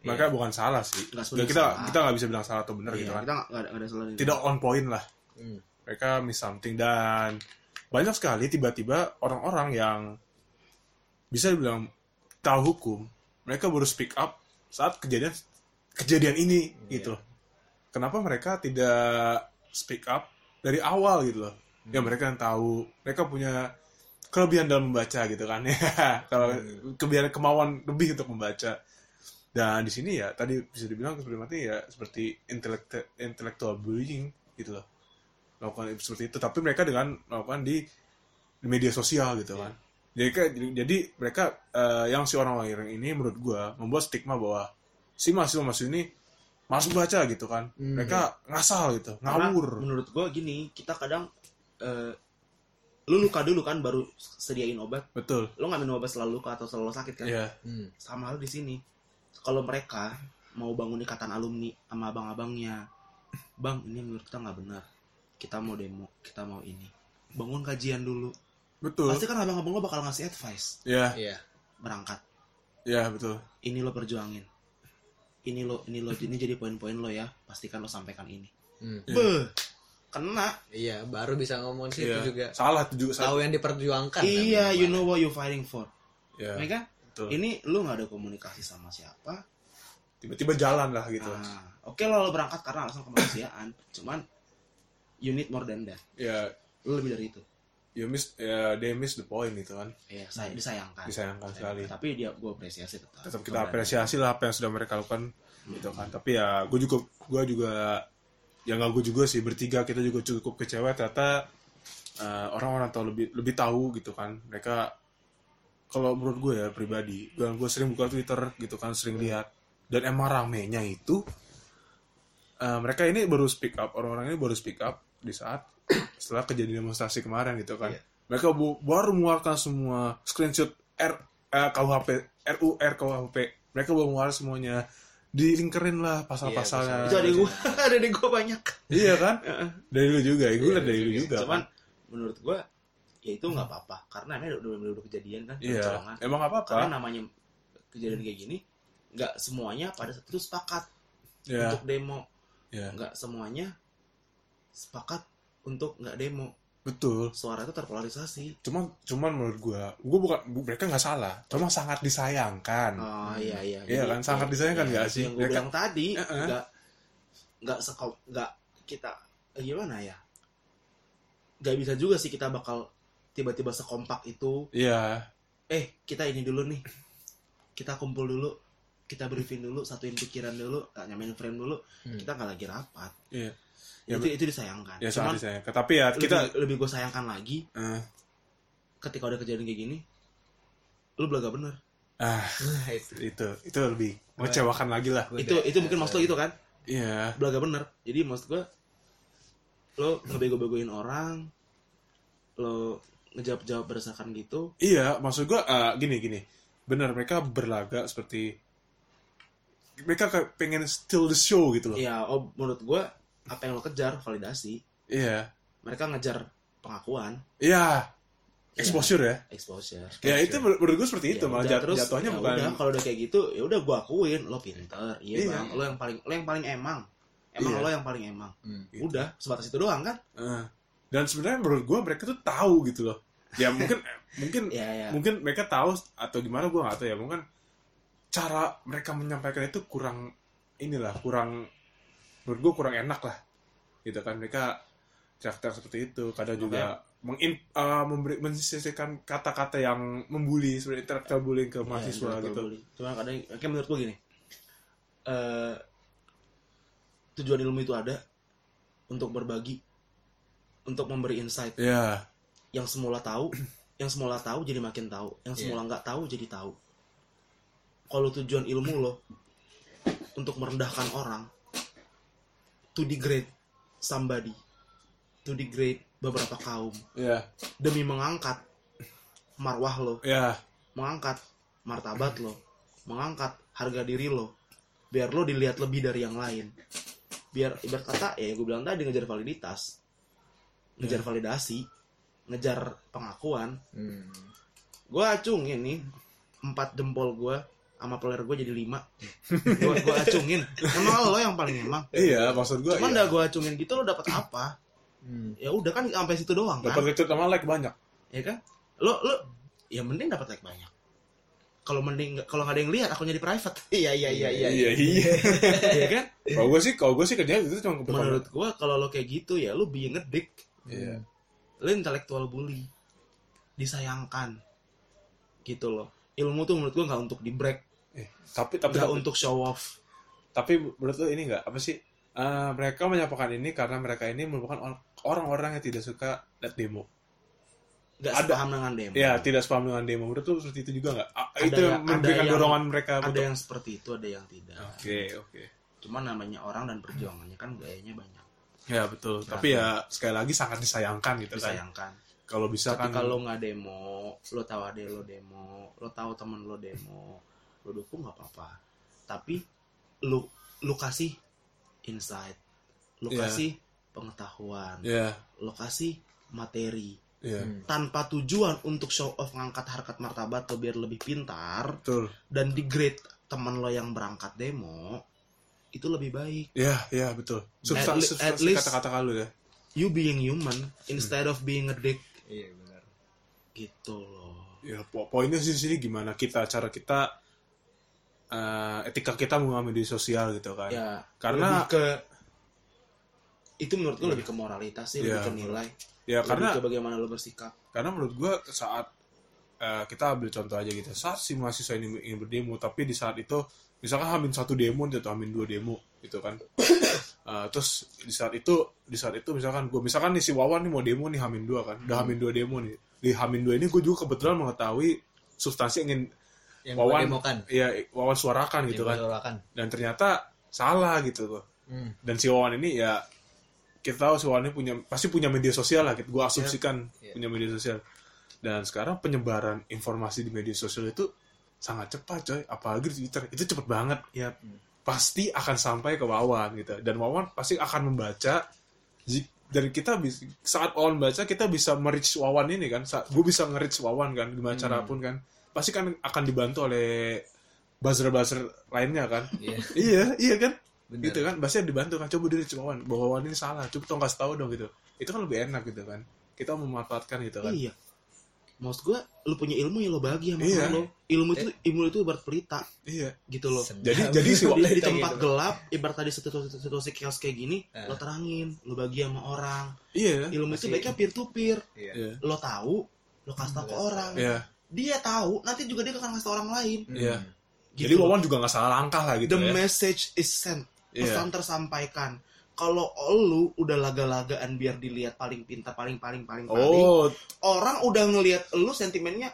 Mereka bukan salah sih. Ya, sebenarnya kita salah. kita nggak bisa bilang salah atau benar Iya, gitu kan. kita nggak nggak ada, nggak ada salah Tidak on point lah. Hmm. Mereka miss something dan banyak sekali tiba-tiba orang-orang yang bisa dibilang tahu hukum, mereka baru speak up saat kejadian kejadian ini gitu loh. Kenapa mereka tidak speak up dari awal gitu loh? Ya mereka yang tahu, mereka punya kelebihan dalam membaca gitu kan ya. Kalau kelebihan kemauan lebih untuk membaca. Dan di sini ya tadi bisa dibilang seperti mati ya seperti intellectual intellectual bullying gitu loh. Melakukan seperti itu tapi mereka dengan melakukan di, di media sosial gitu kan. Jadi kayak- jadi, jadi mereka eh, yang si orang-orang ini menurut gua membuat stigma bahwa si mahasiswa-mahasiswa ini masuk baca gitu kan. Hmm. Mereka ngasal gitu, Karena ngawur. menurut gue gini kita kadang eh, lu luka dulu kan baru sediain obat Betul. lu nggak minum obat selalu luka atau selalu sakit kan Iya. Hmm. sama hal di sini kalau mereka mau bangun ikatan alumni sama abang-abangnya bang ini menurut kita nggak benar kita mau demo kita mau ini bangun kajian dulu Betul. pasti kan abang-abang lo bakal ngasih advice Iya, Iya. berangkat iya betul. ini lo perjuangin ini lo ini lo ini jadi poin-poin lo ya pastikan lo sampaikan ini Hmm. Iya. beh kena Iya, baru bisa ngomong situ Iya. juga. Salah itu juga salah. Tahu yang diperjuangkan. iya kan, you know what you fighting for Iya. ya kan Betul. ini lu nggak ada komunikasi sama siapa Tiba-tiba jalan lah gitu. Nah, oke lo, lo berangkat karena alasan kemanusiaan cuman you need more than that. Ya, lu lebih dari itu. You miss ya they miss the point gitu kan. ya saya disayangkan. Disayangkan sekali. tapi dia gue apresiasi tetap. Tetap kita apresiasi lah apa yang sudah mereka lakukan gitu kan. Tapi ya gue juga gue juga ya nggak gue juga sih bertiga kita juga cukup kecewa. Ternyata eh, orang-orang tahu lebih lebih tahu gitu kan. Mereka kalau menurut gue ya pribadi, gue gue sering buka Twitter gitu kan, sering lihat. Dan emang ramenya itu eh, mereka ini baru speak up orang-orang ini baru speak up di saat setelah kejadian demonstrasi kemarin gitu kan. Iya. mereka bu- baru mengeluarkan semua screenshot R eh, KUHP RU RKUHP mereka baru mengeluarkan semuanya. Dilingkerin lah pasal-pasalnya. Itu ada gue ada di gue banyak. Iya kan? Dari lu juga gue liat dari lu juga cuman kan? menurut gue ya itu nggak apa-apa. Karena ini udah udah, udah kejadian kan udah iya emang apa apa karena namanya kejadian kayak gini nggak semuanya pada saat itu sepakat ya untuk demo. Ya nggak semuanya sepakat untuk nggak demo. Betul. Suara itu terpolarisasi. Cuman cuman menurut gue gue bukan bu- mereka nggak salah. Cuma sangat disayangkan. Oh iya iya. Iya kan, sangat disayangkan nggak sih? yang gue Mereka- bilang tadi nggak nggak sekom nggak kita eh, gimana ya? Nggak bisa juga sih kita bakal tiba-tiba sekompak itu. Iya. Eh kita ini dulu nih. Kita kumpul dulu. Kita briefing dulu satuin pikiran dulu nyamain frame dulu. Hmm. kita nggak lagi rapat. Iya. Ya, itu itu disayangkan Ya cuman sangat saya. Tapi ya kita lebih, lebih gue sayangkan lagi eh, ketika udah kejadian kayak gini lu belaga bener ah Nah, itu. itu itu lebih mengecewakan lagi lah. Itu udah- itu mungkin maksud lo gitu kan Iya. belaga bener jadi maksud gue lo ngebego-begoin orang lo ngejawab-jawab berdasarkan gitu Iya, maksud gua eh, gini gini. Benar mereka berlaga seperti mereka kayak pengen steal the show gitu loh. ya oh menurut gue apa yang lo kejar validasi Iya. mereka ngejar pengakuan Iya. Exposure ya. exposure Ya itu menur- menurut gue seperti itu Ya malah udah, jat- jatuhnya ya bukan udah, kalau udah kayak gitu ya udah gue akuin lo pinter iya, Iya. bang lo yang paling lo yang paling emang emang Iya. lo yang paling emang Hmm. Gitu. udah sebatas itu doang kan Eh, dan sebenarnya menurut gue mereka tuh tahu gitu loh. Ya mungkin mungkin ya ya mungkin mereka tahu atau gimana gue nggak tahu ya mungkin cara mereka menyampaikan itu kurang inilah kurang menurut gue kurang enak lah. Gitu kan mereka teriak-teriak seperti itu. Kadang juga mengin eh, memberi mensisihkan kata-kata yang membuli seperti intellectual bullying ke mahasiswa Iya, gitu. bully. cuma kadang kayak menurut gue gini eh tujuan ilmu itu ada untuk berbagi untuk memberi insight. Ya yang semula tahu yang semula tahu jadi makin tahu yang Iya. semula nggak tahu jadi tahu. Kalau tujuan ilmu lo untuk merendahkan orang to degrade somebody to degrade beberapa kaum. Ya demi mengangkat marwah lo. Ya mengangkat martabat lo. Mengangkat harga diri lo. Biar lo dilihat lebih dari yang lain. Biar ibarat kata ya gue bilang tadi ngejar validitas. Ngejar validasi. Ngejar pengakuan. Hmm. gue acungin nih empat jempol gue sama player gue jadi lima. Gue gue acungin. Emang lo yang paling emang? Iya maksud gue cuman udah gue acungin gitu lo dapat apa? Hmm. ya udah kan sampai situ doang kan? dapat retweet sama like banyak. Ya kan? Lo lo ya mending dapat like banyak. Kalau mending kalau nggak ada yang lihat aku jadi private. Iya iya iya iya. Iya iya. Ya kan? Kalau gue sih kalau gue sih kerjanya itu cuma menurut gua kalau lo kayak gitu ya lo being a dick. Iya. Lo intellectual bully. Disayangkan. Gitu loh ilmu tuh menurut gua nggak untuk di break Eh, tapi tapi tapi, untuk show off. Tapi menurut lo ini nggak? Apa sih? Eh, mereka menyampaikan ini karena mereka ini merupakan or- orang-orang yang tidak suka lihat demo. Nggak Ada- sepaham dengan demo. Ya tidak sepaham dengan demo. Menurut seperti itu juga nggak? Ada itu yang ada memberikan yang- dorongan mereka ada untuk yang seperti itu ada yang tidak. Oke oke. Cuman namanya orang dan perjuangannya kan gayanya banyak. Ya betul. Tapi ya sekali lagi sangat disayangkan gitu kan. Disayangkan. Kalau bisa kan ketika lo nggak demo lo tahu ada lo demo lo tahu temen lo demo lo dukung nggak apa-apa. Tapi lo lo kasih insight lo Iya. kasih pengetahuan ya lo kasih materi. Ya Hmm. tanpa tujuan untuk show off ngangkat harkat martabat lo biar lebih pintar betul. dan degrade temen lo yang berangkat demo itu lebih baik. Ya ya betul. Substansi at substansi least- kata-kata kalau ya. you being human instead of being a dick. Iya benar. gitu loh. Ya po- poinnya sih di sini gimana? Kita cara kita eh, etika kita menggunakan media sosial gitu kan. Ya Karena- lebih ke itu menurut gue lebih ke moralitas sih Iya. lebih ke nilai. Ya lebih karena ke bagaimana lo bersikap. karena menurut gua saat eh, kita ambil contoh aja gitu saat si mahasiswa ini ingin berdemo tapi di saat itu misalkan hamin satu demo atau hamin dua demo gitu kan. Eh, terus di saat itu di saat itu misalkan gue misalkan nih si Wawan nih mau demo nih hamin dua kan udah hamin dua demo nih. Di hamin dua ini gue juga kebetulan mengetahui substansi ingin Yang Wawan demokan. ya Wawan suarakan gitu Yang kan. suarakan. dan ternyata salah gitu loh Hmm. dan si Wawan ini ya kita tahu si Wawan ini punya pasti punya media sosial lah gitu. Gue asumsikan Iya. punya media sosial. Dan sekarang penyebaran informasi di media sosial itu sangat cepat coy. Apalagi di Twitter. Itu cepet banget ya. Pasti akan sampai ke Wawan gitu. Dan Wawan pasti akan membaca dan kita bisa saat Wawan baca kita bisa merich Wawan ini kan. Gue bisa nge-reach Wawan kan gimana Hmm. cara pun kan pasti kan akan dibantu oleh buzzer-buzzer lainnya kan. Iya. iya iya kan? Benar. gitu kan? Pasti dibantu kan? Coba diri Wawan bahwa Wawan ini salah. Coba tolong kasih tahu dong gitu. Itu kan lebih enak gitu kan? Kita memanfaatkan gitu kan? Iya. Maksud gue lo punya ilmu ya lo bagi sama Iya. lo. Ilmu itu ilmu itu ibarat pelita. Iya. Gitu loh Senang. Jadi- jadi si- di, di Kita tempat gitu. gelap ibarat tadi situasi, situasi chaos kayak gini Eh. lo terangin lo bagi sama orang. Iya. Ilmu itu Masih- baiknya peer to peer. Iya. iya. Lo tahu lo kasih tahu ke orang. Iya dia tahu nanti juga dia akan tau orang lain Hmm. Iya. Jadi Gitu. Wawan juga nggak salah langkah lah gitu The ya. message is sent. Iya. Pesan tersampaikan. Kalau lu udah laga-lagaan biar dilihat paling pintar, paling paling paling paling, Oh, orang udah ngelihat lu sentimennya,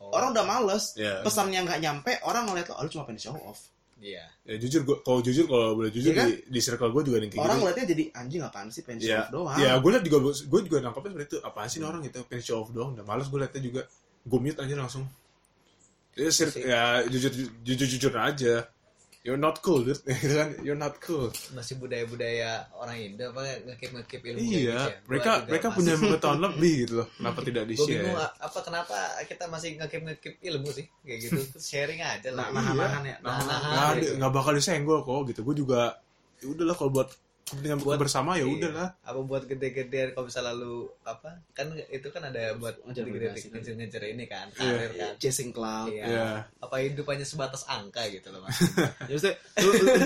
Oh. orang udah males. Iya. Pesannya nggak nyampe, orang ngeliat lo, oh, lu cuma pengen show off. Iya. ya jujur gua kalau jujur kalau boleh jujur Iya kan? di, di circle gue juga kayak orang gitu. ngeliatnya jadi anjing apaan sih pengen show Ya, off doang. ya gue liat juga gue juga nangkapnya seperti itu apaan sih nih orang gitu show off doang udah males gue liatnya juga gue mute aja langsung. Ya, sir, ya jujur jujur jujur aja. You're not cool dude. Gitu kan? You're not cool. Masih budaya-budaya orang Indo apa ngekip ngekip ilmu iya. ya. Mereka mereka masih- punya pengetahuan lebih gitu loh. Kenapa tidak di bingung share a- apa kenapa kita masih ngekip ngekip ilmu sih? Kayak gitu. Terus sharing aja lah. Nah, nahan-nahan ya. Nahan-nahan. nggak ada- gitu. nggak bakal disenggol kok gitu. Gue juga ya udahlah kalau buat kepentingan Buat- bersama ya Iya. udahlah Apa buat gede-gedean kalau misalnya lu apa kan itu kan ada buat Ngejar gede-gede kan. ngejar-ngejar ini kan Iya. karir kan. chasing cloud. Iya. Iya. Apa hidupannya sebatas angka gitu loh mas. Ya maksudnya,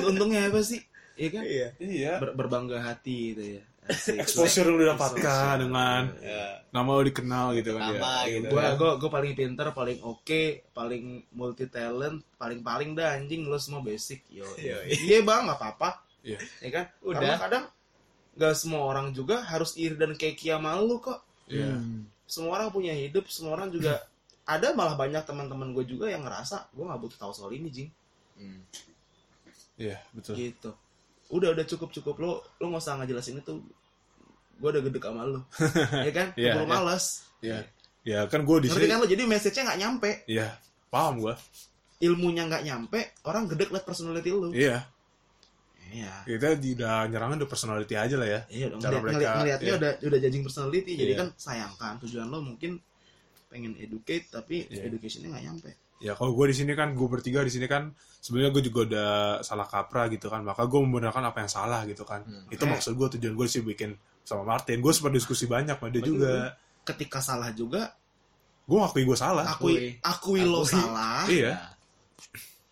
untungnya apa sih? Iya kan? Iya. iya Ber- berbangga hati gitu ya. Asik. exposure lu dapatkan dengan Ya. nama lu dikenal gitu kan Nama ya. gitu. Gua gua gua paling pinter, paling oke, paling multi talent, paling paling dah anjing lu semua basic. Yo. Yo. Iya bang, nggak apa-apa. Iya. Ya kan? Udah. Karena kadang nggak semua orang juga harus iri dan kayak Kia malu kok. Iya. Hmm. Semua orang punya hidup, semua orang juga ada malah banyak teman-teman gue juga yang ngerasa gue nggak butuh tahu soal ini jing Hmm. Iya, betul. gitu udah udah cukup cukup lo lo nggak usah ngejelasin itu gue udah gede sama lo ya kan Iya, Keburu iya. males Iya. Ya kan gue di sini. kan lo jadi message-nya nggak nyampe Iya, paham gue. ilmunya nggak nyampe orang gede liat personality lo Iya. Iya Kita udah nyerangin udah personality aja lah ya. iya dong Cara ngeliat, mereka, ngeliat- ngeliatnya iya. udah udah judging personality jadi Iya. kan sayangkan tujuan lo mungkin pengen educate tapi Iya. educationnya nggak nyampe Ya kalau gue di sini kan gue bertiga di sini kan sebenarnya gue juga udah salah kaprah gitu kan. Maka gue membenarkan apa yang salah gitu kan. Hmm. Itu maksud gue tujuan gue sih bikin sama Martin. Gue sempat diskusi banyak sama dia Betul. juga. ketika salah juga Gue ngakui gue salah. akui akui lo Akui. salah Iya.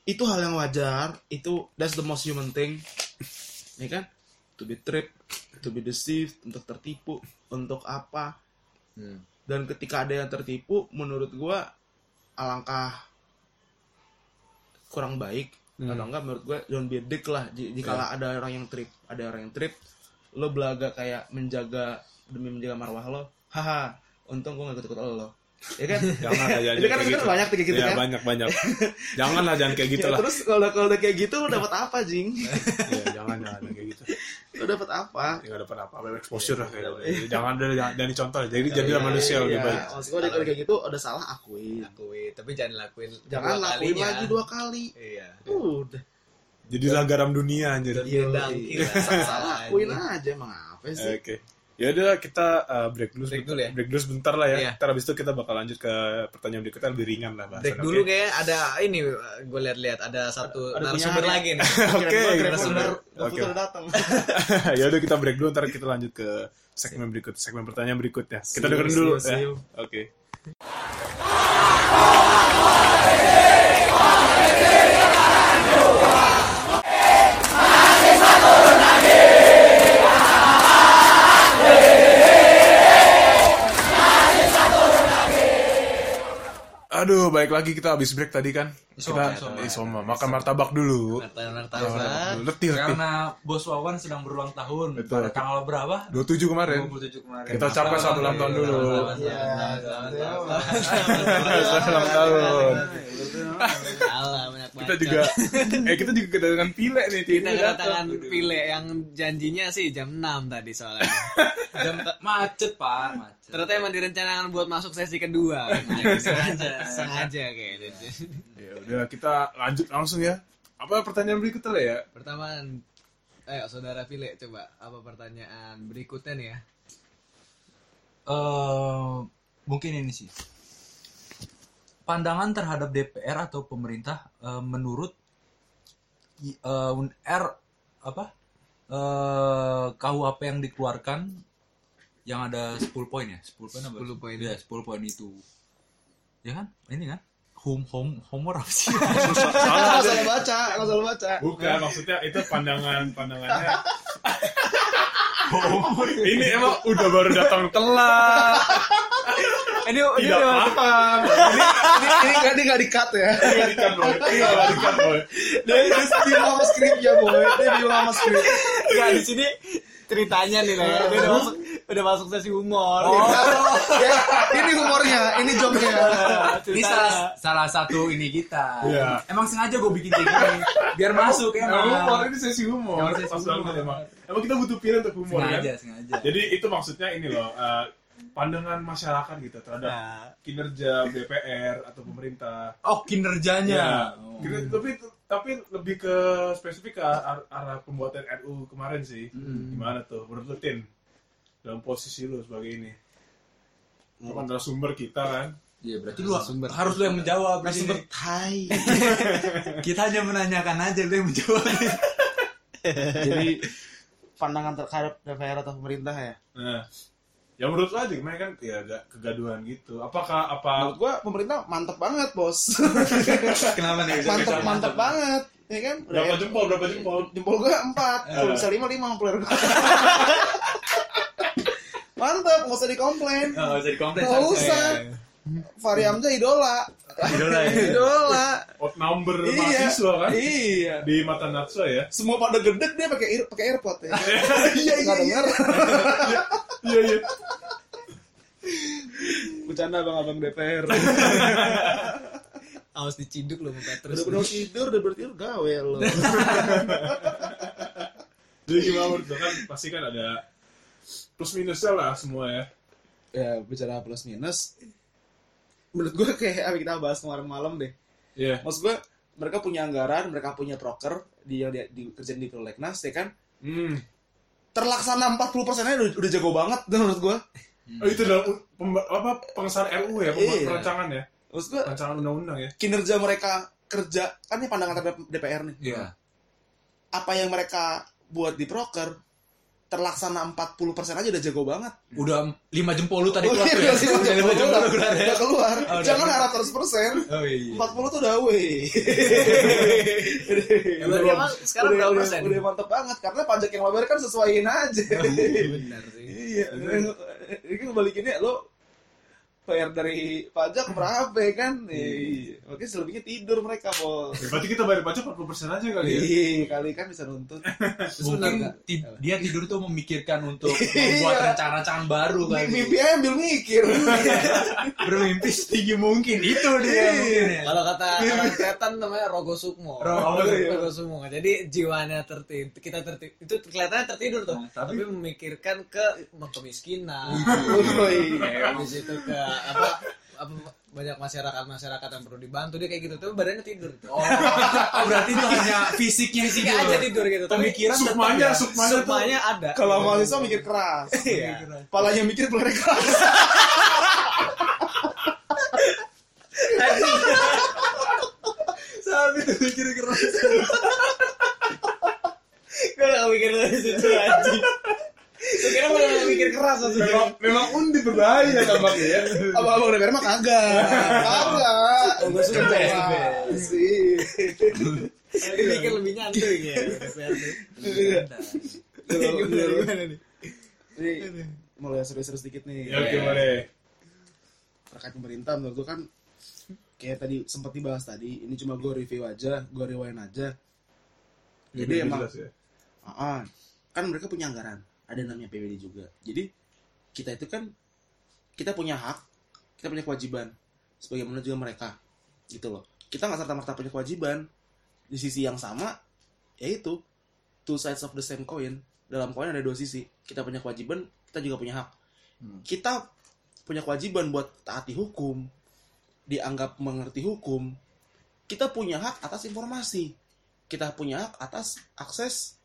Itu hal yang wajar. Itu that's the most human thing. Ya kan? To be tripped to be deceived untuk tertipu untuk apa. Hmm. dan ketika ada yang tertipu menurut gua alangkah kurang baik. Hmm. atau enggak menurut gua don't be a dick lah. Jika ada orang yang trip ada orang yang trip lo belaga kayak menjaga demi menjaga marwah lo haha untung gua gak ikut-ikut lo ya kan Jangan lah jangan itu kan kayak bener gitu. banyak tuh kayak gitu Iya, kan banyak banyak. jangan lah jangan kayak gitu Ya, lah. terus kalau kalau udah kayak gitu lo dapat apa jing Iya, jangan jangan kayak gitu. lo dapat apa Ya, nggak dapat apa-apa exposure lah kayak gitu. Jangan dari dari contoh. Jadi jadilah manusia lebih Iya, baik. Maksud gue kalau kayak gitu udah salah akuin. Akui, tapi jangan lakuin Jangan lakuin kalinya. lagi dua kali. Iya. Udah. Jadilah garam dunia anjir. Iya. Salah, salah akuin aja emang apa sih? Oke. Ya udah kita uh, break dulu. Break sebentar. dulu ya? Break dulu sebentar lah ya. Iya. Ntar habis itu kita bakal lanjut ke pertanyaan berikutnya lebih ringan lah bahasan. Break dulu kayak ada ini gue lihat-lihat ada satu Ada narasumber ya? lagi nih. Oke, narasumber. Udah datang. ya udah kita break dulu ntar kita lanjut ke segmen berikut, segmen pertanyaan berikutnya. Kita See you, dengerin see dulu you, see ya. Oke. Aduh, baik lagi kita habis break tadi kan. Isoma, kita isoma. isoma. makan martabak dulu. Martabak. Letih, letih. Karena Bos Wawan sedang berulang tahun Betul. pada tanggal berapa? 27 kemarin. 27 kemarin. Kita ucapkan selamat ulang tahun dulu. Selamat, Iya, selamat, ulang tahun. Kita juga eh kita juga kedatangan pile nih, kita kedatangan datang. pile yang janjinya sih jam 6 tadi soalnya. Jam macet, Pak, macet. Ternyata emang direncanakan buat masuk sesi kedua. sengaja, sengaja kayaknya. Ya udah kita lanjut langsung ya. Apa pertanyaan berikutnya lah ya? Pertama, ayo saudara Pile coba apa pertanyaan berikutnya nih ya? Eh, mungkin ini sih. Pandangan terhadap DPR atau pemerintah eh, menurut eh, un- R apa? Eh, KUHP yang dikeluarkan yang ada 10 poin ya? 10 poin apa? 10 poin. Iya, 10 poin itu. Ya kan? Ini kan? Home home homor apa sih? Salah Nggak salah baca, nggak salah baca. Bukan, maksudnya itu pandangan pandangannya. ini emang udah baru datang telat. Ini ini Tidak paham. ini ini ini nggak ini nggak di cut ya Nggak di-cut, boy. Ini nggak di-cut, boy. dia dia bingung sama skripnya boy dia bingung sama skrip Enggak di sini ceritanya nih lah. ya. Dia udah masuk udah masuk sesi humor. ya, ini humornya ini joknya Ini salah, salah satu ini kita. Iya. Emang sengaja gue bikin kayak gini biar masuk Emang emang. humor ini sesi humor. Emang sesi humor. emang. Emang kita butuh pilihan untuk humor Sengaja, kan. sengaja. Jadi itu maksudnya ini loh. eh, pandangan masyarakat gitu terhadap Nah, kinerja DPR atau pemerintah. Oh kinerjanya. Ya. Oh. Kita- tapi tapi lebih ke spesifik ke ar- arah pembuatan RU kemarin sih. Gimana tuh menurut lu Tin? Dalam posisi lu sebagai ini. Lu kan sumber kita kan. Iya berarti lu harus lu yang menjawab. sumber tai Kita hanya menanyakan aja lu yang menjawab. jadi pandangan terhadap DPR atau pemerintah ya Nah, ya menurut lu aja gimana kan ya agak kegaduhan gitu. Apakah apa menurut gua pemerintah mantep banget bos Kenapa nih? mantep mantep banget ya kan berapa jempol berapa jempol? jempol gua empat kalau bisa lima lima ampuler gua mantep nggak usah dikomplain Oh, jadi komplain. Nggak usah. Fahri Hamzah idola Idola ya. idola Out number iya mahasiswa kan iya di mata Natsua ya. semua pada gedek dia pakai ear- pakai airpod ya iya iya dengar Iya iya. bercanda bang abang DPR awas diciduk lu muka terus. udah bener tidur udah bertidur gawe lo Jadi gimana menurut lu kan pasti kan ada plus minusnya lah semua ya. ya bicara plus minus menurut gue kayak apa kita bahas kemarin malam deh Iya. maksud gue mereka punya anggaran mereka punya proker di yang di, di kerjaan di prolegnas ya kan Hmm. terlaksana 40 persennya udah, udah jago banget menurut gue Oh itu dalam apa pengesahan RU ya, pembuat Iya. perancangan ya, maksud gue rancangan undang-undang ya. kinerja mereka kerja kan ini pandangan terhadap DPR nih Iya. apa yang mereka buat di proker terlaksana 40 persen aja udah jago banget Udah lima jempol lu tadi Oh, keluar iya, ya? udah, Udah lima udah, jempol udah, lu keluar ya? udah keluar. Oh, udah Jangan harap 100 persen. Oh iya. 40 tuh udah weh. Ya, emang sekarang udah, udah, persen? Udah mantep banget karena pajak yang bayar kan sesuaiin aja. Benar sih. iya. Ini kan balikinnya lo bayar dari pajak berapa ya kan? Iya. Oke selebihnya tidur mereka bos. Ya, berarti kita bayar pajak 40% aja kali ya. Iya kali kan bisa nuntut. Mungkin ti- dia tidur tuh memikirkan untuk Iya. membuat rencana-rencana baru kan. Mimpi aja ambil mikir. Bermimpi setinggi mungkin itu dia Iya. mungkin ya. Kalau kata orang setan namanya Rogo Sukmo. Rogo, iya. Rogo Sukmo. Jadi jiwanya tertidur, kita tertidur, itu kelihatannya tertidur tuh. Nah, tapi, tapi- memikirkan ke kemiskinan. Oh, iya. Habis itu ke apa apa banyak masyarakat masyarakat yang perlu dibantu dia kayak gitu tapi badannya tidur Oh, oh, berarti itu hanya fisiknya sih Fisiknya aja tidur gitu tapi Pemikiran Sukmanya, ya. sukmanya tuh. sukmanya ada Kalau mahasiswa mikir keras. Iya. Palanya mikir pelare keras. sampai itu mikir keras gue gak mikir dari situ aja kira gue gak mikir keras maksudnya Memang, memang undi berbahaya tampaknya ya. Abang-abang DPR mah kagak. Kagak. Oh, gua suka sih. dia mikir lebih nyantuy ya. Gimana, nih Jadi mulai serius-serius dikit nih. Ya oke boleh. Terkait pemerintah menurut gua kan kayak tadi sempat dibahas tadi, ini cuma gue review aja, gue rewind aja. Jadi emang jelas ya. Ah. kan mereka punya anggaran, ada namanya PWD juga. Jadi kita itu kan kita punya hak, kita punya kewajiban sebagaimana juga mereka, gitu loh. Kita nggak serta merta punya kewajiban di sisi yang sama, yaitu two sides of the same coin. Dalam koin ada dua sisi. Kita punya kewajiban, kita juga punya hak. Kita punya kewajiban buat taati hukum, dianggap mengerti hukum. Kita punya hak atas informasi. Kita punya hak atas akses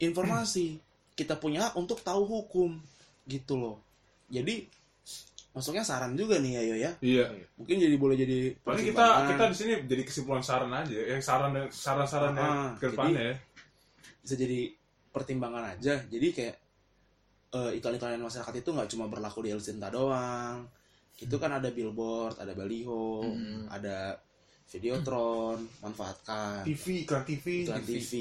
informasi kita punya hak untuk tahu hukum gitu loh jadi masuknya saran juga nih ya Yo ya Iya. mungkin jadi boleh jadi Paling kita kita di sini jadi kesimpulan saran aja, yang saran saran-saran Ah, ke depannya ya. bisa jadi pertimbangan aja jadi kayak eh, iklan-iklan masyarakat itu nggak cuma berlaku di El Sinta doang itu kan ada billboard ada baliho Hmm. ada Videotron manfaatkan TV iklan TV iklan TV,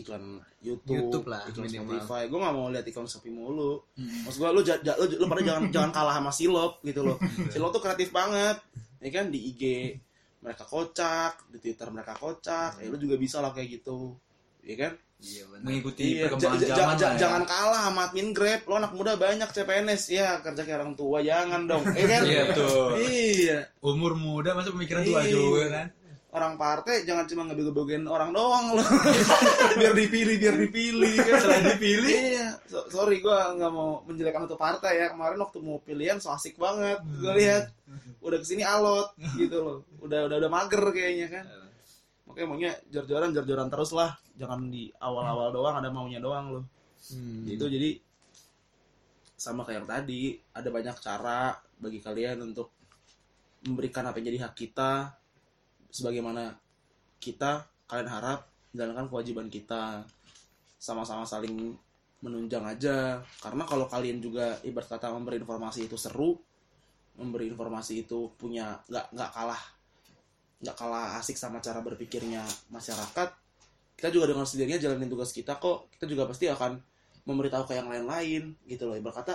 iklan YouTube, YouTube lah, iklan minimal. Spotify. Gue gak mau lihat iklan Shopee mulu. Maksud gue lu, ja- lu, lu pada jangan jangan kalah sama Silop gitu loh. Silop tuh kreatif banget. Ya kan di IG mereka kocak, di Twitter mereka kocak. Ya lu juga bisa lah kayak gitu. Ya kan? Iya mengikuti Iya, perkembangan zaman ja- lah ya. jangan kalah sama admin Grab. Lo anak muda banyak CPNS. Ya, kerja kayak orang tua jangan dong. Ya kan? Iya, betul. Iya. umur muda masa pemikiran tua Iya. juga kan Orang partai jangan cuma ngebego-begoin orang doang loh. biar dipilih, biar dipilih kan. setelah dipilih Iya, so- sorry gue nggak mau menjelekkan satu partai ya. Kemarin waktu mau pilihan so asik banget. Hmm. Gue lihat udah ke sini alot gitu loh. Udah udah udah mager kayaknya kan. Makanya maunya jor-joran jor-joran terus lah. Jangan di awal-awal doang ada maunya doang loh. Hmm. Itu jadi sama kayak yang tadi ada banyak cara bagi kalian untuk memberikan apa yang jadi hak kita sebagaimana kita kalian harap menjalankan kewajiban kita sama-sama saling menunjang aja karena kalau kalian juga ibarat kata memberi informasi itu seru memberi informasi itu punya nggak nggak kalah nggak kalah asik sama cara berpikirnya masyarakat kita juga dengan sendirinya jalanin tugas kita kok kita juga pasti akan memberitahu ke yang lain-lain gitu loh. Ibarat kata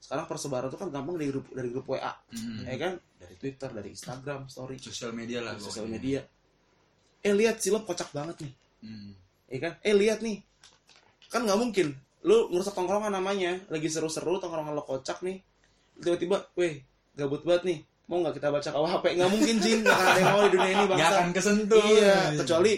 sekarang persebaran itu kan gampang dari grup dari grup WA Hmm. ya kan? Dari Twitter dari Instagram story. Sosial media lah sosial media. Eh lihat silop kocak banget nih. Hmm. ya kan? Eh lihat nih. Kan nggak mungkin. Lu ngerusak tongkrongan namanya. Lagi seru-seru tongkrongan lo kocak nih. Tiba-tiba weh gabut banget nih mau nggak kita baca KUHP nggak mungkin Jin. Nggak ada yang mau di dunia ini Nggak bangsa. akan kesentuh. Iya kecuali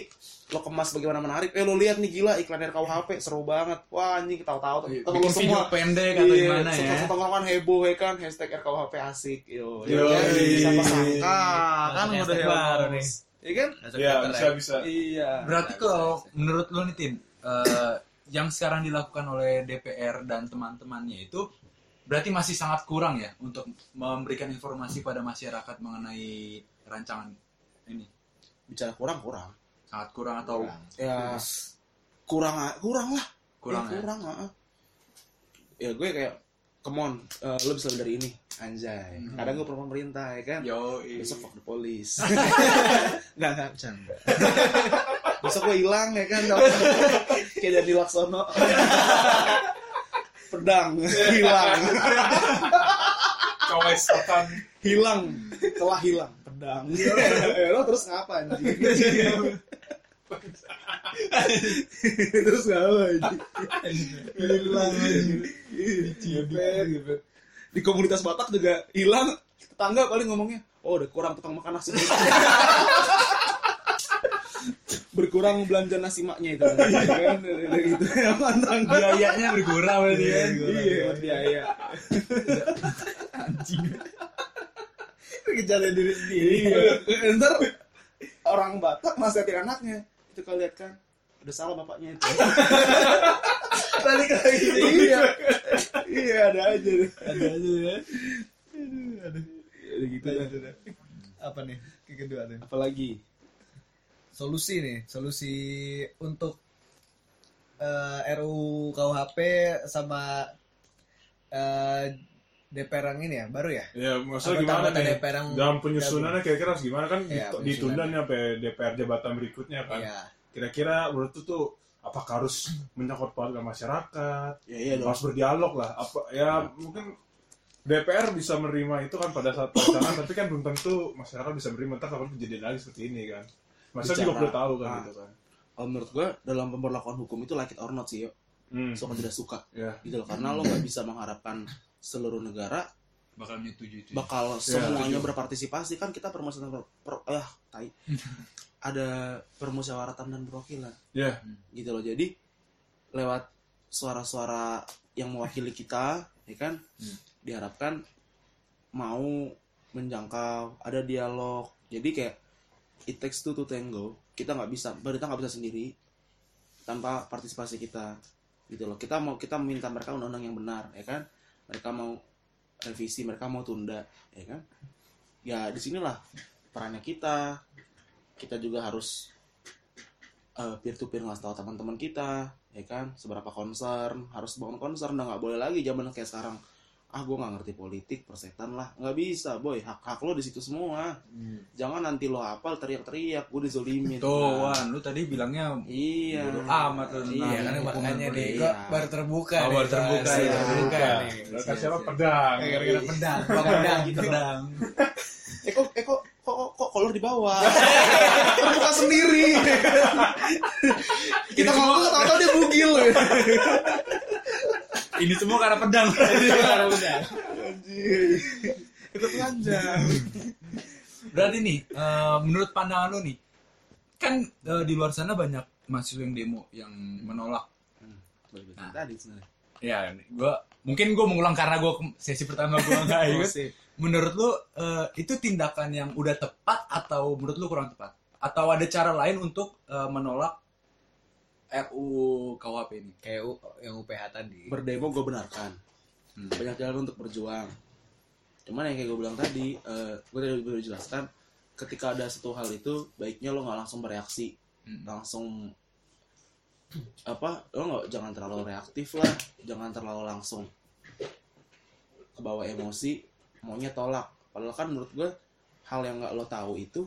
lo kemas bagaimana menarik. Eh lo lihat nih gila iklan dari KUHP seru banget. Wah anjing tahu-tahu Iya, temen bikin lo video semua. pendek atau Iya, gimana ya? satu tongkrongan heboh ya kan? Hashtag RKUHP asik. Yo Yo, ya, iya. siapa sangka kan Masuk udah baru nih. iya kan? Ya Twitter bisa bisa. Iya. Berarti kalau menurut lo nih Tin, eh, yang sekarang dilakukan oleh DPR dan teman-temannya itu berarti masih sangat kurang ya untuk memberikan informasi pada masyarakat mengenai rancangan ini. bicara kurang kurang. Sangat kurang atau ya kurang? kurang lah. Kurang ya, ya? kurang ah. ya gue kayak come on eh, lo bisa lebih dari ini. Anjay. Hmm. kadang gue pro pemerintah ya kan? Yo, besok fuck the police. Nggak nggak bercanda. Besok gue hilang ya kan? Kayak dari Laksono pedang. Hilang. Kawai setan. Hilang. Telah hilang. Pedang. Eh, lo terus ngapa anjing? Terus ngapa anjing? Hilang di komunitas Batak juga hilang. Tetangga paling ngomongnya oh udah kurang tukang makan nasi berkurang belanja nasi maknya itu kan gitu emang tetangga biayanya berkurang berarti ya. iya biaya Kejalan diri sendiri. iya ntar orang Batak nasihatin anaknya itu kau lihat kan udah salah bapaknya itu Balik lagi. iya iya ada aja deh. Ada aja ya. Aduh, aduh. ada gitu dah. Apa nih? Yang kedua nih. apalagi Solusi nih, solusi untuk eh, RUU KUHP sama eh, DPR yang ini ya, baru ya? ya maksudnya gimana nih? DPR yang dalam penyusunannya kira-kira harus gimana? Kan dit- ditunda nih sampai DPR jabatan berikutnya kan. Iya. kira-kira menurut tuh tuh apakah harus menyangkut pautkan masyarakat? Ya iya dong. Harus berdialog lah. Apa ya mungkin DPR bisa menerima itu kan pada saat perencanaan tapi kan belum tentu masyarakat bisa menerima entah kapan kejadian lagi seperti ini kan masyarakat juga perlu tahu kan Ah. gitu kan. Kalau menurut gua dalam pemberlakuan hukum itu like it or not sih yo. Hmm. suka tidak suka. Ya. Gitu loh karena lo nggak bisa mengharapkan seluruh negara Bakal menyetujui itu. bakal semuanya berpartisipasi. Kan kita permasalahan per, per- eh tai. Ada permusyawaratan dan perwakilan. Ya. Gitu loh jadi lewat suara-suara yang mewakili kita ya kan Hmm. diharapkan mau menjangkau ada dialog. Jadi kayak it takes two to tango kita nggak bisa pemerintah nggak bisa sendiri tanpa partisipasi kita gitu loh. Kita mau kita meminta mereka undang-undang yang benar ya kan? Mereka mau revisi mereka mau tunda ya kan? Ya di sinilah perannya kita. Kita juga harus peer to peer ngasih tahu teman-teman kita ya kan? Seberapa concern harus bangun concern. Udah nggak boleh lagi zaman kayak sekarang ah gue nggak ngerti politik persetan lah nggak bisa boy hak hak lo di situ semua Hmm. jangan nanti lo hafal teriak-teriak gue dizolimin Tuh, Nah, Wan, lu tadi bilangnya iya amat lu Iya, Iya kan makanya politik. gua Iya. baru terbuka Oh, baru terbuka, ya. terbuka. Lo kasih apa pedang? Gara-gara pedang, bang pedang gitu. Pedang. eh kok eh kok kok kok, kok kolor di bawah terbuka sendiri kita ngomong tahu-tahu dia bugil Ini semua karena pedang. Gara-gara pedang. ikut panjang Berarti nih, eh, menurut pandangan lu nih, kan eh, di luar sana banyak mahasiswa yang demo yang menolak. Nah. tadi sebenarnya Ya, gua mungkin gue mengulang karena gue sesi pertama gue nggak ikut. Menurut lu eh, itu tindakan yang udah tepat atau menurut lu kurang tepat? Atau ada cara lain untuk eh, menolak RUU KUHP ini? Kayak U- yang UPH tadi. berdemo gue benarkan Hmm. banyak jalan untuk berjuang cuman yang kayak gue bilang tadi gue tadi udah jelaskan ketika ada satu hal itu baiknya lo nggak langsung bereaksi Hmm. langsung apa lo nggak jangan terlalu reaktif lah jangan terlalu langsung kebawa emosi maunya tolak padahal kan menurut gue hal yang nggak lo tahu itu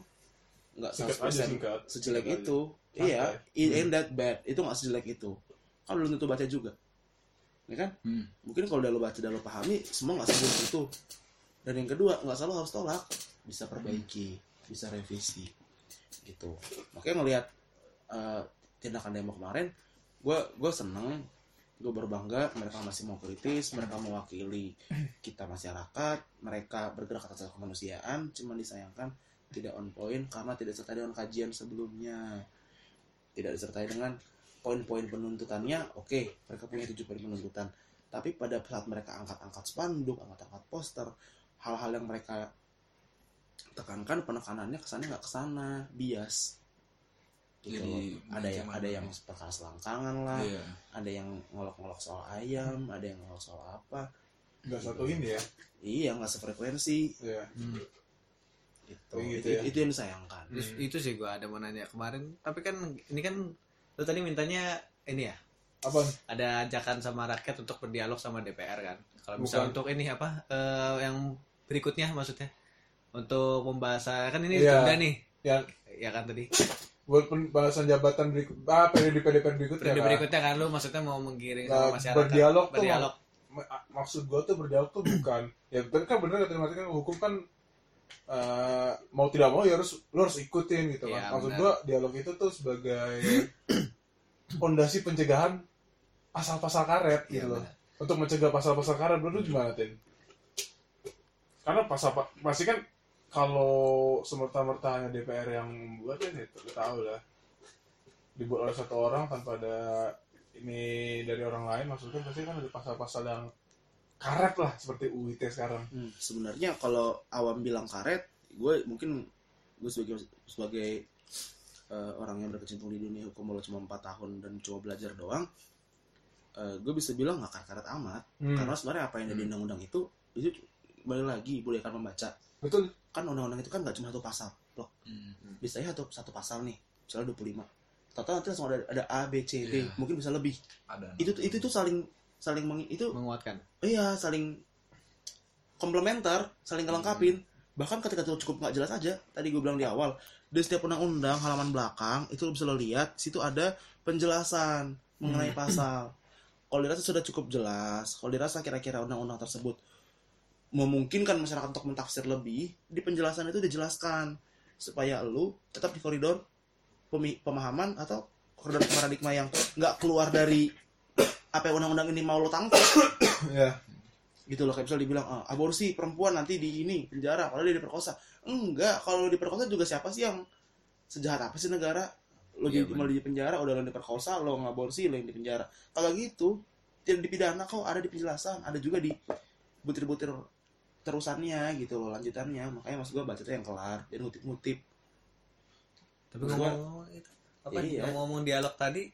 nggak Singkat aja, 100% singkat. sejelek Singkat itu. Iya it ain't that bad. Itu nggak sejelek itu. Kan belum tentu baca juga. Ya kan? Hmm. mungkin kalau udah lo baca dan lo pahami semua nggak seburuk itu. Dan yang kedua nggak selalu harus tolak. Bisa perbaiki bisa revisi gitu. Makanya ngelihat eh, tindakan demo kemarin gue gue seneng gue berbangga mereka masih mau kritis mereka mewakili kita masyarakat mereka bergerak atas kemanusiaan cuman disayangkan tidak on point karena tidak disertai dengan kajian sebelumnya tidak disertai dengan poin-poin penuntutannya oke mereka punya tujuh poin penuntutan. Tapi pada saat mereka angkat-angkat spanduk angkat-angkat poster hal-hal yang mereka tekankan penekanannya kesannya nggak ke sana bias. Gitu Jadi, ada yang ada yang perkara selangkangan lah Iya. ada yang ngolok-ngolok soal ayam ada yang ngolok soal apa. Nggak satu ini ya. iya nggak sefrekuensi. Iya. Gitu, Kayak gitu itu, ya. itu yang disayangkan Terus itu sih gua ada mau nanya kemarin, tapi kan ini kan lu tadi mintanya ini ya, Apa? ada ajakan sama rakyat untuk berdialog sama DPR kan. Kalau bisa untuk ini apa eh, yang berikutnya maksudnya untuk membahas kan ini Iya. udah nih, Yang ya kan tadi. buat pembahasan jabatan berikut ah periode periode berikutnya Periode kan? berikutnya kan lu maksudnya mau menggiring Nah, sama masyarakat. berdialog tuh berdialog. Ma- maksud gue tuh berdialog tuh bukan ya bener kan bener kata kan hukum kan eh, mau tidak mau ya harus lo harus ikutin gitu Iya, kan maksud benar. gue dialog itu tuh sebagai fondasi pencegahan pasal-pasal karet Iya, gitu loh. benar. untuk mencegah pasal-pasal karet lu gimana tin? Karena pasal pasti kan kalau semerta-merta hanya DPR yang buat kan itu udah tahu lah. Dibuat oleh satu orang tanpa ada ini dari orang lain maksudnya pasti kan ada pasal-pasal yang karet lah seperti UIT sekarang Hmm, sebenarnya kalau awam bilang karet, gue mungkin gue sebagai sebagai eh, orang yang berkecimpung di dunia hukum walau cuma 4 tahun dan cuma belajar doang, eh, gue bisa bilang nggak karet-karet amat. Hmm. Karena sebenarnya apa yang ada di undang-undang itu, itu balik lagi boleh kan membaca. betul Kan undang-undang itu kan nggak cuma satu pasal, loh. Hmm. Bisa satu satu pasal nih, misalnya 25. Total nanti langsung ada, ada A, B, C, D, Iya. mungkin bisa lebih. Ada. Itu itu tuh saling saling meng, itu menguatkan. iya saling komplementer saling ngelengkapin. Bahkan ketika itu cukup nggak jelas aja tadi gue bilang di awal di setiap undang-undang halaman belakang itu lo bisa lo lihat situ ada penjelasan mengenai pasal. Kalau dirasa sudah cukup jelas kalau dirasa kira-kira undang-undang tersebut memungkinkan masyarakat untuk mentafsir lebih di penjelasan itu dijelaskan supaya lu tetap di koridor pemahaman atau koridor paradigma yang nggak keluar dari apa yang undang-undang ini mau lo tangkap? Ya. Gitu loh kayak misalnya dibilang ah, aborsi perempuan nanti di ini penjara kalau dia diperkosa. Enggak kalau diperkosa juga siapa sih yang sejahat apa sih negara? Lo Iya, di, mau di penjara udah lo diperkosa lo ngaborsi lo yang di penjara. Kalau gitu. Tidak dipidana kok ada di penjelasan ada juga di butir-butir terusannya gitu loh lanjutannya. Makanya mas gue baca tuh yang kelar dan ngutip-ngutip. Tapi Gua- ngomong itu apa Iya. ngomong dialog tadi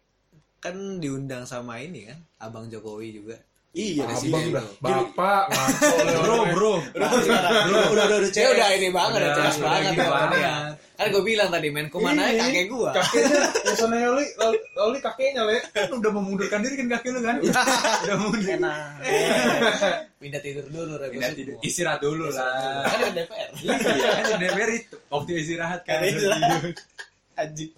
kan diundang sama ini kan Abang Jokowi juga. iya sih abang dah bapak ngaco Bro, bro. udah udah udah udah Ya udah ini banget, udah Udah, udah banget. gini ya. banget. Kan gue bilang tadi Menko mana Ini. kakek gua. kakeknya Pesannya Loli, Loli, Loli kakeknya le. kan udah memundurkan diri kan kaki lu kan udah mundur enak pindah tidur dulu Pindah tidur. istirahat dulu lah kan di DPR iya kan di DPR itu waktu istirahat kan Kan istirahat. Anjing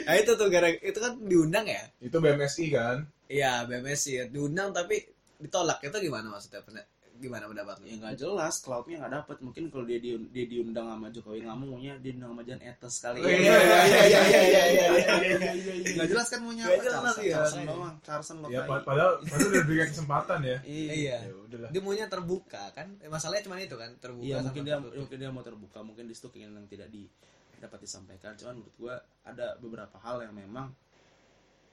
nah itu tuh gara itu kan diundang ya Itu BMSI kan. iya BMSI ya. diundang tapi ditolak itu gimana maksudnya Pernah- gimana pendapat lu ya nggak jelas cloudnya nggak dapet mungkin kalau dia di, dia diundang sama Jokowi nggak maunya dia diundang sama Jan Etes kali Oh, ya iya, iya, iya, iya, iya, iya, iya, nggak jelas kan maunya Nggak apa jelas, Carson, iya. Carson doang Carson Ya Lokai pad- padahal padahal udah diberikan kesempatan ya. iya Ya udahlah. dia maunya terbuka kan Eh, masalahnya cuma itu kan terbuka iya sama mungkin dia mungkin dia mau terbuka mungkin di situ keinginan yang tidak di dapat disampaikan. Cuman menurut gua ada beberapa hal yang memang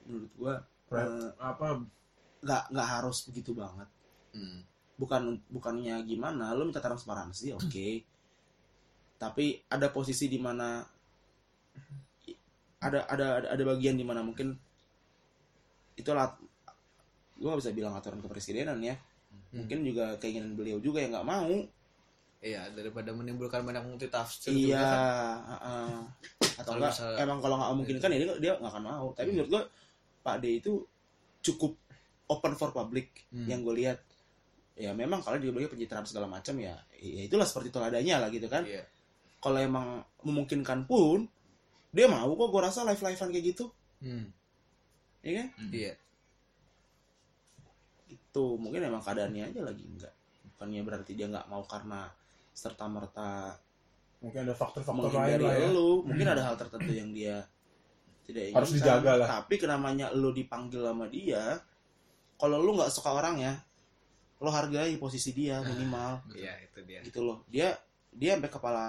menurut gua Pre- eh, apa? nggak nggak harus begitu banget. Hmm. bukan bukannya gimana lo minta transparansi oke. Tapi ada posisi di mana ada ada ada, ada bagian di mana mungkin itu lat gue gak bisa bilang aturan kepresidenan ya. Mungkin juga keinginan beliau juga yang nggak mau iya daripada menimbulkan banyak multi tafsir iya kan. atau enggak misalnya- emang kalau nggak memungkinkan ya dia dia nggak akan mau. Tapi menurut gue Pak D itu cukup open for public Hmm. yang gue lihat. Ya memang kalau dia bagi pencitraan segala macam ya ya itulah seperti itu adanya lah gitu kan. Iya. Kalau emang memungkinkan pun dia mau kok gue rasa live livean kayak gitu. Hmm. ya kan? Iya. Itu mungkin emang keadaannya aja lagi enggak bukannya berarti dia nggak mau karena serta merta mungkin ada faktor-faktor lain lah ya. lu mungkin ada hal tertentu yang dia tidak inginkan Harus dijaga lah. tapi kenamanya lu dipanggil sama dia kalau lu nggak suka orang ya lo hargai posisi dia minimal iya itu dia gitu loh dia dia sampai kepala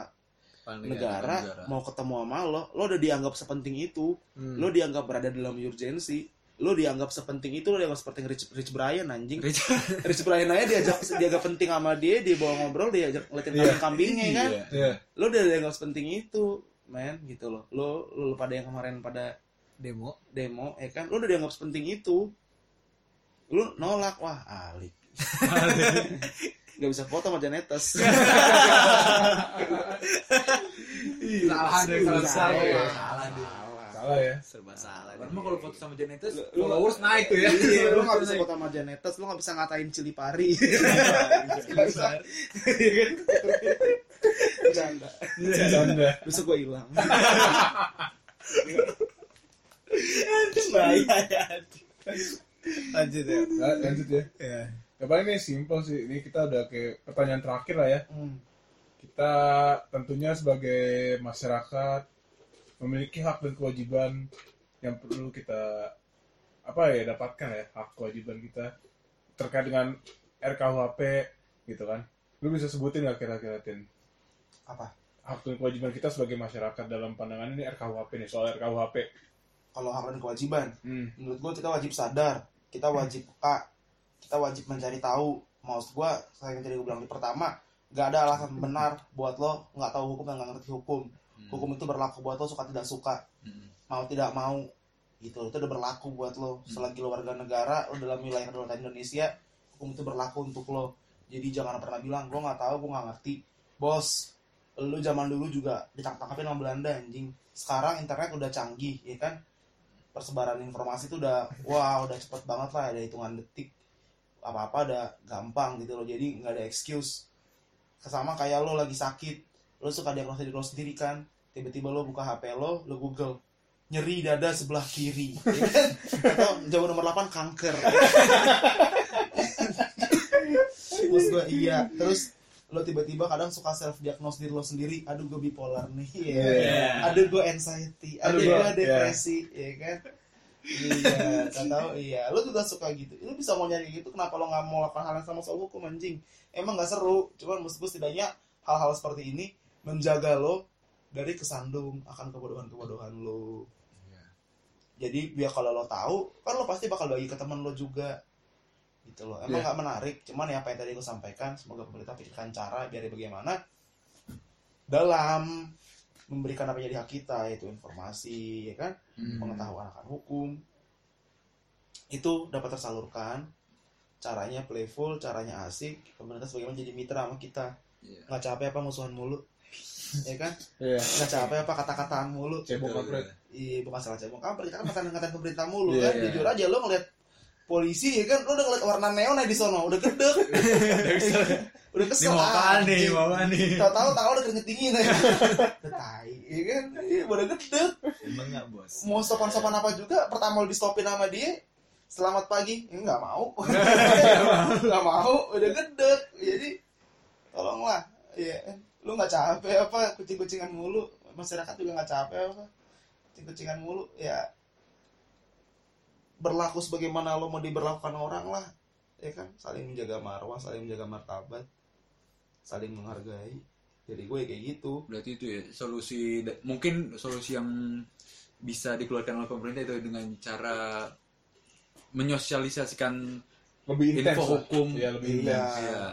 Kepala negara, negara. mau ketemu sama lo lo udah dianggap sepenting itu Hmm. lo dianggap berada dalam urgensi lo dianggap sepenting itu lo dianggap seperti Rich, Rich Brian anjing. Rich- Rich Brian aja diajak dianggap penting sama dia dia bawa ngobrol dia ajak ngeliatin Iya. kambing kambingnya kan? Iya. Iya. lo udah dianggap sepenting itu men gitu loh. Lo lo pada yang kemarin pada demo. Demo ya kan? Lo udah dianggap sepenting itu. Lo nolak wah alik. Nggak bisa foto sama Janetes. Salah ada yang salah. Besar Salah. Salah Salah ya. serba salah dia. Karena kalau foto sama Janetes, Lu- lu- followers naik tuh ya. Iya, lo nggak bisa foto sama Janetes, lo nggak bisa ngatain Cili Pari. Iya kan? Bercanda. Canda. Besok gue hilang. lanjut ya Nah, lanjut ya. Iya. Ya paling ini simpel sih. Ini kita udah ke pertanyaan terakhir lah ya. Kita tentunya sebagai masyarakat memiliki hak dan kewajiban yang perlu kita apa ya dapatkan ya hak kewajiban kita terkait dengan RKUHP gitu kan. Lu bisa sebutin nggak kira-kira Tin? Apa? Hak dan kewajiban kita sebagai masyarakat dalam pandangan ini RKUHP nih soal RKUHP. Kalau hak dan kewajiban, Hmm. menurut gue kita wajib sadar, kita wajib peka, kita wajib mencari tahu. Maksud gue, saya yang tadi gue bilang di pertama, gak ada alasan benar buat lo nggak tahu hukum dan nggak ngerti hukum. Hukum itu berlaku buat lo suka tidak suka, Hmm. mau tidak mau, gitu. Itu udah berlaku buat lo. Selagi lo warga negara, lo dalam wilayah kedaulatan Indonesia, hukum itu berlaku untuk lo. Jadi jangan pernah bilang, gue nggak tahu, gue nggak ngerti. Bos, lu zaman dulu juga ditangkap-tangkapin sama Belanda anjing. Sekarang internet udah canggih, ya kan? Persebaran informasi itu udah, wah udah cepet banget lah, ada hitungan detik. Apa-apa udah gampang gitu loh, jadi nggak ada excuse. Sama kayak lo lagi sakit, lo suka diagnosa diri lo sendiri kan, tiba-tiba lo buka HP lo, lo Google, nyeri dada sebelah kiri, ya kan? Atau jawaban nomor 8 kanker. Terus gue iya, terus lo tiba-tiba kadang suka self diagnose diri lo sendiri aduh gue bipolar nih ya. Iya. aduh gue anxiety aduh, Aduh, gue gua- depresi ya kan? Iya tahu iya. Lo juga suka gitu. Lo bisa mau nyari gitu kenapa lo nggak mau lakukan hal yang sama soal hukum anjing? Emang nggak seru cuman maksud gue setidaknya hal-hal seperti ini menjaga lo dari kesandung akan kebodohan-kebodohan lo. Jadi biar kalau lo tahu kan lo pasti bakal bagi ke teman lo juga. Gitu loh. Emang Iya. nggak menarik cuman ya apa yang tadi gue sampaikan semoga pemerintah pikirkan cara biar bagaimana dalam memberikan apa yang jadi hak kita yaitu informasi ya kan? Hmm. pengetahuan akan hukum. Itu dapat tersalurkan. Caranya playful caranya asik. Pemerintah sebagaimana jadi mitra sama kita. Iya. nggak capek apa musuhan mulu ya kan? Iya. nggak capek apa kata-kataan mulu? Cebong kampret. iya bukan salah cebong kampret kita kan ngatain-ngatain pemerintah mulu Iya, kan. iya. jujur aja lo ngeliat polisi ya kan? Lo udah ngeliat warna neon aja di sono udah gede. Udah Ini kesel mau apaan nih, anjing. mau apaan nih? tahu-tahu tahu udah keringet dingin ya udah tai ya kan? Iya udah gede. Emang nggak bos? mau sopan-sopan apa juga pertama lo di stopin sama dia selamat pagi. Nggak mau. Nggak mau. Udah gede. Jadi tolonglah. Ya lu nggak capek apa? Kucing-kucingan mulu. Masyarakat juga nggak capek apa? Kucing-kucingan mulu ya. Berlaku sebagaimana lo mau diberlakukan orang lah ya kan? Saling menjaga marwah saling menjaga martabat saling menghargai. Jadi gue kayak gitu. Berarti itu ya solusi mungkin solusi yang bisa dikeluarkan oleh pemerintah itu dengan cara menyosialisasikan Lebih info hukum. Iya, lebih. Ya,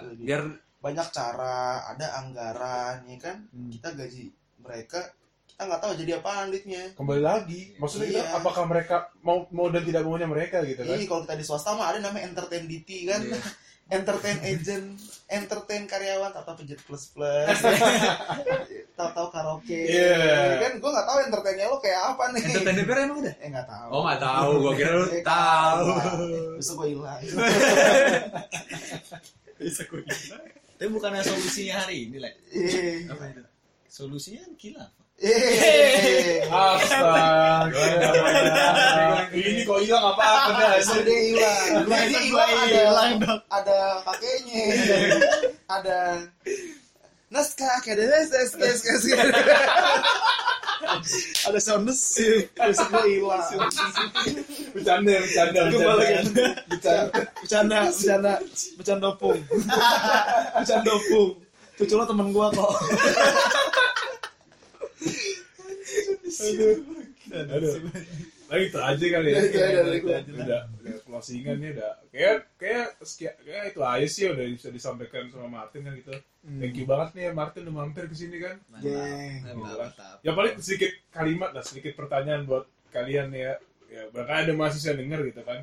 lebih- biar banyak cara ada anggaran ya kan Hmm. kita gaji mereka kita nggak tahu jadi apaan duitnya Kembali lagi. Maksudnya kita, Iya. apakah mereka mau mau dan tidak maunya mereka gitu kan? Ini kalau kita di swasta mah ada namanya entertain DT kan. Iya. entertain agent, entertain karyawan, tahu-tahu pijat plus plus, tahu-tahu karaoke. Iya. Kan gue nggak tahu entertainnya lo kayak apa nih. entertain DPR emang udah. Eh nggak tahu. Oh nggak tahu, gua kira lu Eh, tahu. Bisa gue hilang. Tapi bukannya solusinya hari ini, Le. Eh, Apa itu? Solusinya gila. eh, Astaga. Ini kok hilang apa-apa dah. Bisa dia hilang. Dia hilang ada, ada kakeknya, ada naskah, kayak ada nes, ada sound sip, terus gue hilang. Bercanda, bercanda, bercanda. Bercanda, bercanda, bercanda, bercanda pung, bercanda pung. Cucu lo temen gua kok. Aduh. Lagi itu aja kali ya. Itu aja. Udah, udah closingan nih udah. Kayak kayak sekian- kayak itu aja sih udah bisa disampaikan sama Martin kan gitu. Thank you banget nih ya Martin udah mampir ke sini kan. Mantap, mantap. Ya paling sedikit kalimat lah, sedikit pertanyaan buat kalian ya. Ya barangkali ada mahasiswa yang denger gitu kan.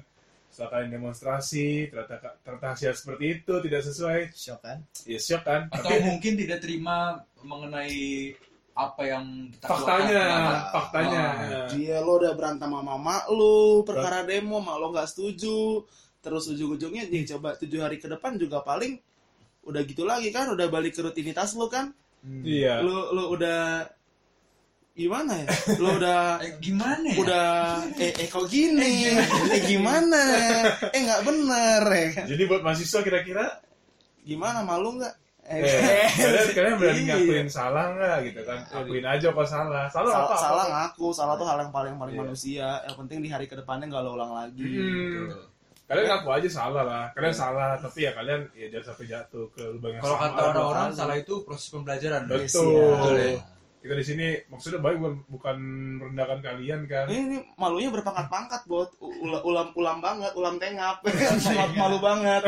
Setelah kalian demonstrasi, ternyata ternyata hasil seperti itu tidak sesuai, Shock kan? ya shock kan. Atau Tapi mungkin tidak terima mengenai apa yang kita faktanya, keluarkan. faktanya. Ah. Dia lo udah berantem sama mak lu perkara demo, mak lo nggak setuju. Terus ujung-ujungnya nih coba tujuh hari ke depan juga paling udah gitu lagi kan, udah balik ke rutinitas lo kan. Iya. Lo lo udah gimana ya? Lo udah Eh, gimana ya? udah eh, eh kok gini? Eh gimana? Eh nggak bener ya kan? Jadi buat mahasiswa kira-kira Gimana malu nggak? Eh, Eh, kalian, kalian berani Iya. ngakuin salah nggak gitu kan? Akuin aja kok salah. Salah apa? salah ngaku, salah tuh hal yang paling paling Iya. manusia. Yang penting di hari ke depannya nggak lo ulang lagi. Hmm. Betul. Kalian ngaku aja salah lah. Kalian salah, tapi ya kalian ya jangan sampai jatuh ke lubang yang Kalau sama. kata orang-orang salah itu proses pembelajaran. Betul. Iya. Betul ya. Kita di sini maksudnya baik bukan, bukan merendahkan kalian kan. Ini, ini malunya berpangkat-pangkat buat ulam ulam ulam banget, ulam tengap, malu, malu banget.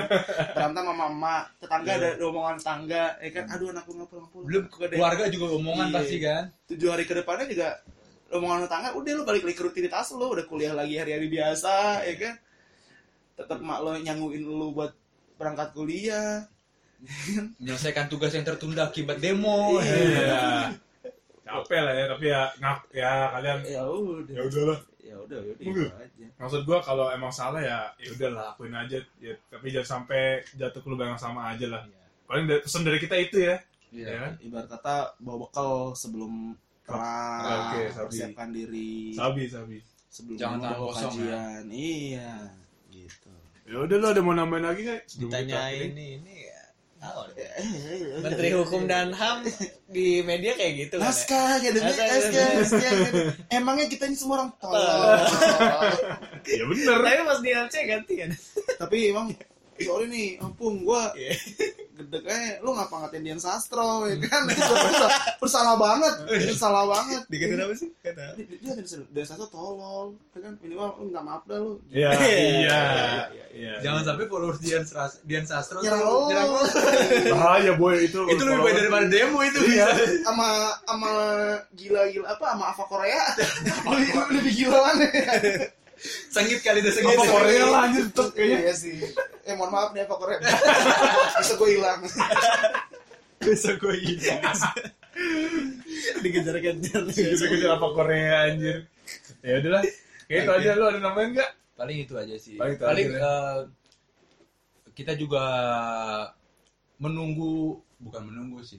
Berantem sama mama, tetangga ada ada omongan tetangga, ya kan? Aduh anakku nggak pulang-pulang. Belum Aku ada- keluarga juga omongan Iya. pasti kan. tujuh hari ke depannya juga omongan tetangga, udah lu balik lagi ke rutinitas lu, udah kuliah lagi hari-hari biasa, ya kan? Tetap mak lo nyanguin lu buat berangkat kuliah. Menyelesaikan tugas yang tertunda akibat demo. Iya. Capek lah ya, tapi ya ngak ya kalian Ya udah. ya udahlah. Ya udah, ya udah Udah. gitu aja. Maksud gua kalau emang salah ya ya udahlah akuin aja ya, tapi jangan sampai jatuh ke lubang yang sama aja lah. Paling dari- pesan dari kita itu ya. Iya. Ya kan? Ibarat kata bawa bekal sebelum perang, Oke, sabi. persiapkan diri. Sabi, sabi. sebelum Jangan tangan bawa kosong, kajian. Iya, gitu. Ya udah lo ada mau nambahin lagi nggak? Ditanya ini ini ya. Tahu deh. Menteri Hukum dan HAM di media kayak gitu kan. ya. naskah gitu Naskah, naskah, naskah. naskah, gitu. Emangnya kita ini semua orang tolol. Ya bener. Tapi pas di LC ganti kan. Tapi emang sorry nih, ampun gua Iya. gede kayak lu ngapa ngatain Dian Sastro ya kan itu bersalah, bersalah banget bersalah banget Dikatain apa sih? Kata. dia dia Dian- Sastro tolol ya kan minimal lu minta maaf dah lu Iya, iya. Iya. Jangan sampai followers Dian, Sras- Dian Sastro nyerang lu bahaya boy itu. Itu lebih baik daripada demo itu. Iya. sama sama gila-gila apa sama Ava Korea lebih, lebih gila mana Sengit kali itu sengit. Apa Korea lah anjir tetep kayaknya. iya sih eh mohon maaf nih Ava Korea bisa gue hilang Besok gue ini. Dikejar-kejar. Gitu-gitu apa Korea anjir. Ya udahlah. Kayak itu aja lu ada nambahin enggak? paling itu aja sih Paling paling, itu aja, eh, kita juga menunggu bukan menunggu sih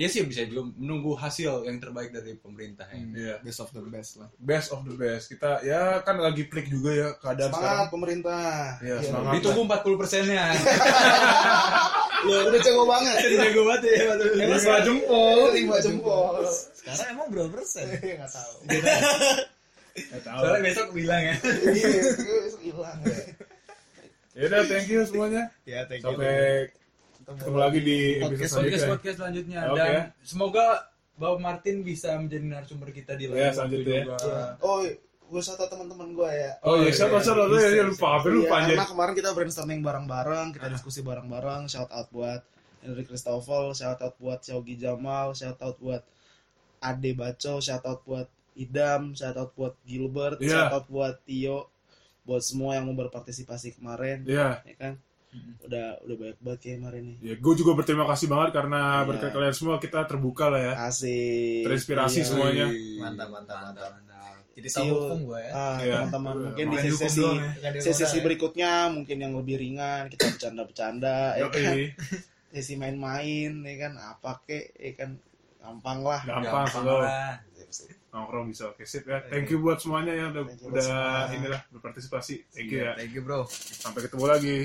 Iya sih bisa juga menunggu hasil yang terbaik dari pemerintah ya. Iya. Best of the best lah. Best of the best. Kita ya kan lagi peak juga ya keadaan Semangat sekarang. pemerintah. Iya, Iya. semangat. Ditunggu 40 persennya. Lu udah jago banget. Jago banget ya. Lima jempol. Lima jempol. Sekarang emang berapa persen? Enggak tahu. Nggak tahu. Soalnya besok bilang ya. Iya, besok hilang. Ya udah, thank you semuanya. Ya, thank you. Sampai ketemu lagi di episode Podcast selanjutnya. podcast selanjutnya Oke. dan semoga Bapak Martin bisa menjadi narasumber kita di Ya, lain waktu selanjutnya ya. juga. Iya. Oh, gue satu teman-teman gue ya. Oh iya, siapa siapa lu ya lupa, apa lupa Iya, anjir. karena kemarin kita brainstorming bareng-bareng, kita diskusi bareng-bareng. Shout out buat Henry Christoffel, shout out buat Xiaogi Jamal, shout out buat Ade Baco, shout out buat Idam, shout out buat Gilbert, Iya. shout out buat Tio, buat semua yang mau berpartisipasi kemarin, Iya. ya kan? Udah udah banyak banget kayak kemarin nih. Ya, gue juga berterima kasih banget karena Iya. berkat kalian semua kita terbuka lah ya. Asik. Terinspirasi Iya. semuanya. Mantap, mantap, mantap. mantap. Jadi tahu hukum gue ya. Ah, Iya. teman-teman mungkin Bukan dihukum sesi doang ya. Bukan di sesi modal ya. berikutnya mungkin yang lebih ringan kita bercanda-bercanda ya kan sesi main-main ya kan apa kek ya kan gampang lah Gampang Gampang kalau lah. nongkrong bisa. Oke, sip ya. Thank you buat semuanya ya udah, udah inilah berpartisipasi. Thank you ya. Thank you bro. Sampai ketemu lagi.